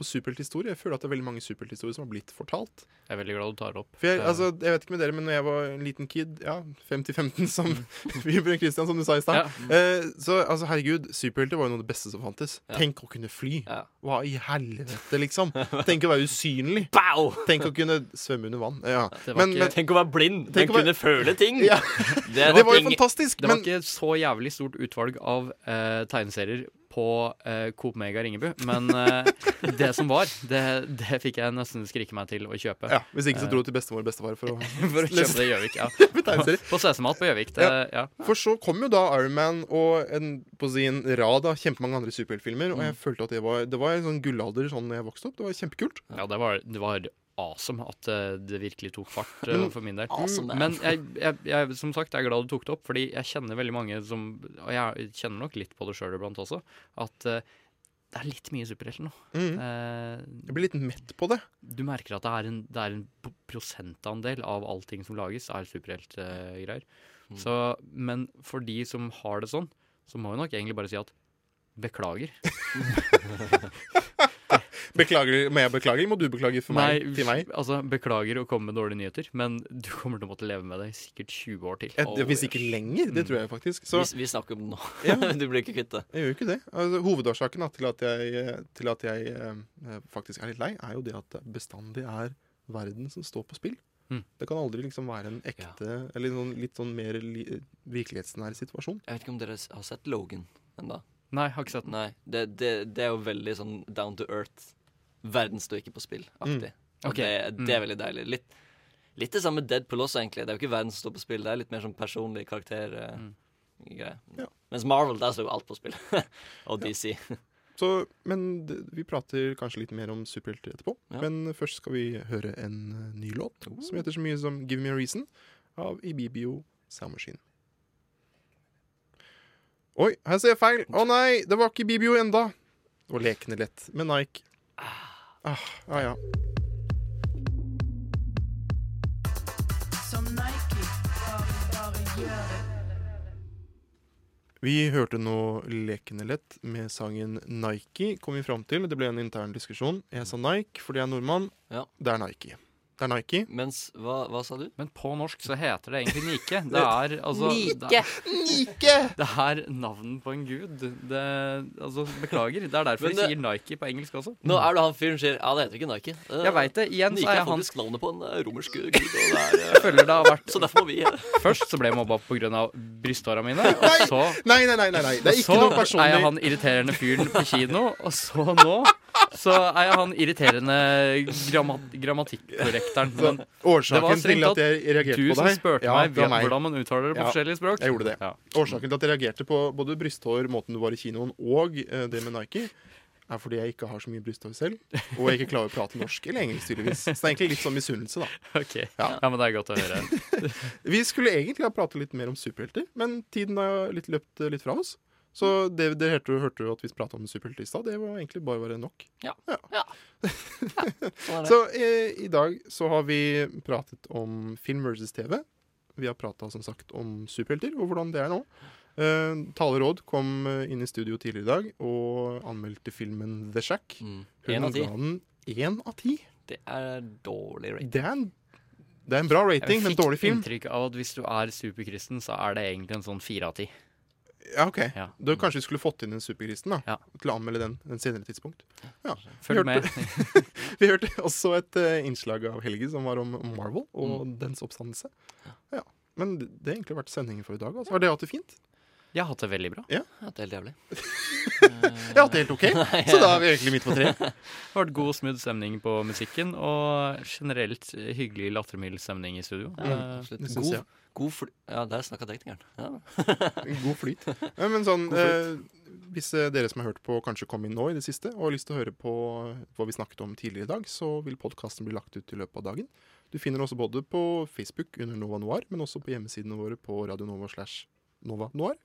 På superhelthistorie. Jeg føler at det er veldig mange superhelthistorier som har blitt fortalt. Jeg er veldig glad du tar det opp. For jeg, altså, jeg vet ikke med dere, men når jeg var en liten kid, ja, 50-15, som Bjørn Christian, som du sa i stad Ja. eh, Så altså, herregud, superhelter var jo noe av det beste som fantes. Ja. Tenk å kunne fly. Ja. Hva i helvete, liksom? Tenk å være usynlig. Tenk å kunne svømme under vann. Ja. Men, ikke, men, Tenk å være blind, Tenk men å være- kunne føle ting. Ja. Det, Det var jo fantastisk, Det var men- ikke så jævlig stort utvalg av eh, tegneserier på eh, Coop Mega Ringebu, men eh, det som var, det, det fikk jeg nesten skrike meg til å kjøpe. Ja, Hvis ikke så Eh, dro du til bestemor og bestefar for å For å kjøpe det i Gjøvik, ja. på. På CC-mat på Gjøvik. Ja. For så kom jo da Iron Man og en, på sin rad av kjempemange andre superheltfilmer, og jeg Mm. følte at det var, det var en sånn gullalder sånn jeg vokste opp. Det var kjempekult. Ja, det var, det var awesome at eh, det virkelig tok fart eh, for min del. Awesome. Men jeg, jeg, jeg, som sagt, jeg er glad du tok det opp, fordi jeg kjenner veldig mange som Og jeg kjenner nok litt på det sjøl iblant også, at eh, det er litt mye superhelter nå. Mm. Eh, Jeg blir litt mett på det. du merker at det er en, det er en prosentandel av allting som lages, er superheltgreier. Mm. Så, men for de som har det sånn, så må vi nok egentlig bare si at beklager. Beklager, Må jeg beklage, eller må du beklage for meg, Nei, til meg? altså beklager å komme med dårlige nyheter, men du kommer til å måtte leve med det i sikkert 20 år til. Et, hvis ikke lenger. Det tror jeg faktisk. Så Vi, vi snakker om det nå. Ja. du blir ikke kvitt det. jeg gjør jo ikke det. Altså, hovedårsaken da, til at jeg, til at jeg eh, faktisk er litt lei, er jo det at det bestandig er verden som står på spill. Mm. Det kan aldri liksom være en ekte, eller noen, litt sånn mer li, virkelighetsnær situasjon. Jeg vet ikke om dere har sett Logan ennå? Nei, har ikke sett den. Nei, det, det, det er jo veldig sånn down to earth. Verden står ikke på spill-aktig. Mm. Ok, Det, det er mm. veldig deilig. Litt, litt det samme Deadpool også, egentlig. Det er jo ikke verden som står på spill, det er litt mer sånn personlig karakter. Uh, Mm. Ja. Mens Marvel, der står jo alt på spill. Og DC. Så, men vi prater kanskje litt mer om superhelter etterpå. Ja. Men først skal vi høre en eh, ny låt Oh. som heter så mye som 'Give Me A Reason' av Ibibio Sound Machine. Oi, her ser jeg feil! Å nei, det var ikke Ibibio enda. Det var lekende lett med Nike. Ah, ja, ja. Som Nike, bare, bare gjør det. Vi hørte nå Lekende lett med sangen Nike, kom vi fram til. Det ble en intern diskusjon. Jeg sa Nike fordi jeg er nordmann. Ja. Det er Nike. Det er Nike. Mens Hva, hva sa du? Men på norsk så heter det egentlig Nike. Det er altså Nike! Det, det er navnet på en gud. Det, altså, beklager. Det er derfor Men de sier Nike på engelsk også. Nå er det han fyren sier Ja, det heter ikke Nike. Eh, Jeg vet det. Igjen så Nike er er jeg han- faktisk navnet på en eh, romersk gud. Og det er, eh, Jeg føler det har vært Så derfor må vi Først så ble jeg mobba pga. brysthåra mine, og så Nei, nei, nei, nei, nei. Det er ikke noe personlig. Så er jeg han irriterende fyren på kino, og så nå så er jeg han irriterende gramma grammatikkorrekteren. Men årsaken til at jeg reagerte du på som deg spurte Ja, meg, vet meg. hvordan man uttaler det på Ja, forskjellige språk. Jeg gjorde det. Ja. Årsaken til at jeg reagerte på både brysthår, måten du var i kinoen, og uh, det med Nike, er fordi jeg ikke har så mye brysthår selv, og jeg ikke klarer å prate norsk eller engelsk, tydeligvis. Så det er egentlig litt sånn misunnelse, da. Ok, ja. men det er godt å høre. Vi skulle egentlig ha pratet litt mer om superhelter, men tiden har litt løpt eh, litt fra oss. Så det det hørte, hørte jo at vi pratet om superhelter i stad, det var egentlig bare bare nok. Ja. Så eh, i dag så har vi pratet om film versus TV. Vi har prata som sagt om superhelter og hvordan det er nå. Eh, Tale Råd kom eh, inn i studio tidligere i dag og anmeldte filmen The Shack. Mm. En av ga den én av ti. Det er dårlig rating. Det er en, det er en bra rating, men dårlig film. Jeg fikk inntrykk av at hvis du er superkristen, så er det egentlig en sånn fire av ti. Ja, ok. Ja. Da kanskje vi skulle fått inn en superkristen da, til å anmelde den en senere tidspunkt. Ja. Følg vi hørte, vi hørte også et uh, innslag av Helge som var om Marvel og Mm. dens oppstandelse. Ja. Men det det har egentlig vært sendingen for i dag. Altså. Har dere hatt det fint? Jeg har hatt det veldig bra. Ja. hatt det helt jævlig. Jeg har hatt det helt ok, så da er vi egentlig midt på treet. Det har vært god, smooth stemning på musikken, og generelt hyggelig, lattermild stemning i studio. Ja, Eh, absolutt. jeg. God, god fly... Ja, der snakka teknikeren. Ja. God flyt. Ja, men sånn, flyt. eh, hvis eh, dere som har hørt på, kanskje kom inn nå i det siste og har lyst til å høre på hva vi snakket om tidligere i dag, så vil podkasten bli lagt ut i løpet av dagen. Du finner oss både på Facebook under Nova Noir, men også på hjemmesidene våre på Radio Nova slash Nova Noir.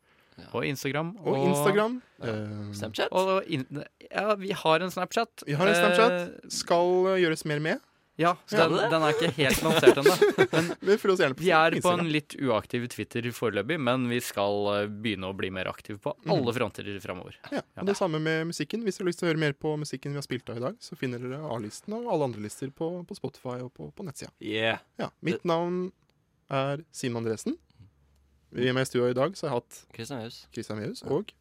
Og Instagram. Og Instagram. Ja. Snapchat. Og in ja, vi har en Snapchat. Vi har en Snapchat. Eh, Skal eh, gjøres mer med. Ja, så den, den er ikke helt lansert ennå. Vi er på Instagram. en litt uaktiv Twitter foreløpig, men vi skal eh, begynne å bli mer aktive på Mhm. alle fronter framover. Ja, og Det samme med musikken. Hvis dere har lyst til å høre mer på musikken vi har spilt av i dag, så finner dere A-listen og alle andre lister på, på Spotify og på, på nettsida. Yeah. Ja, mitt navn er Simen Andresen. Vi er med i stua i dag, så jeg har hatt Christian Mehus Christian Mehus og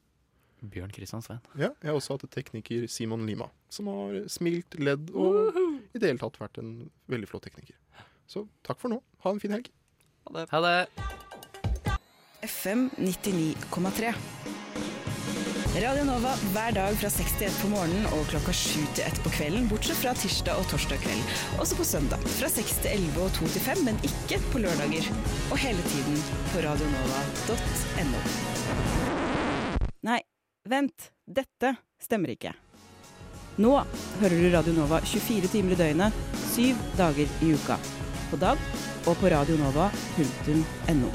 Bjørn Kristian Sveen. ja, jeg har også hatt tekniker Simon Lima, som har smilt, ledd og i det hele tatt vært en veldig flott tekniker. Så takk for nå. Ha en fin helg. Ha det. FM 99,3. Radio Nova hver dag fra 6 til 1 på morgenen og klokka 7 til 1 på kvelden, bortsett fra tirsdag og torsdag kveld. Også på søndag fra 6 til 11 og 2 til 5, men ikke på lørdager. Og hele tiden på radionova.no. Nei, vent. Dette stemmer ikke. Nå hører du Radio Nova 24 timer i døgnet, syv dager i uka. På DAB og på radionova.no.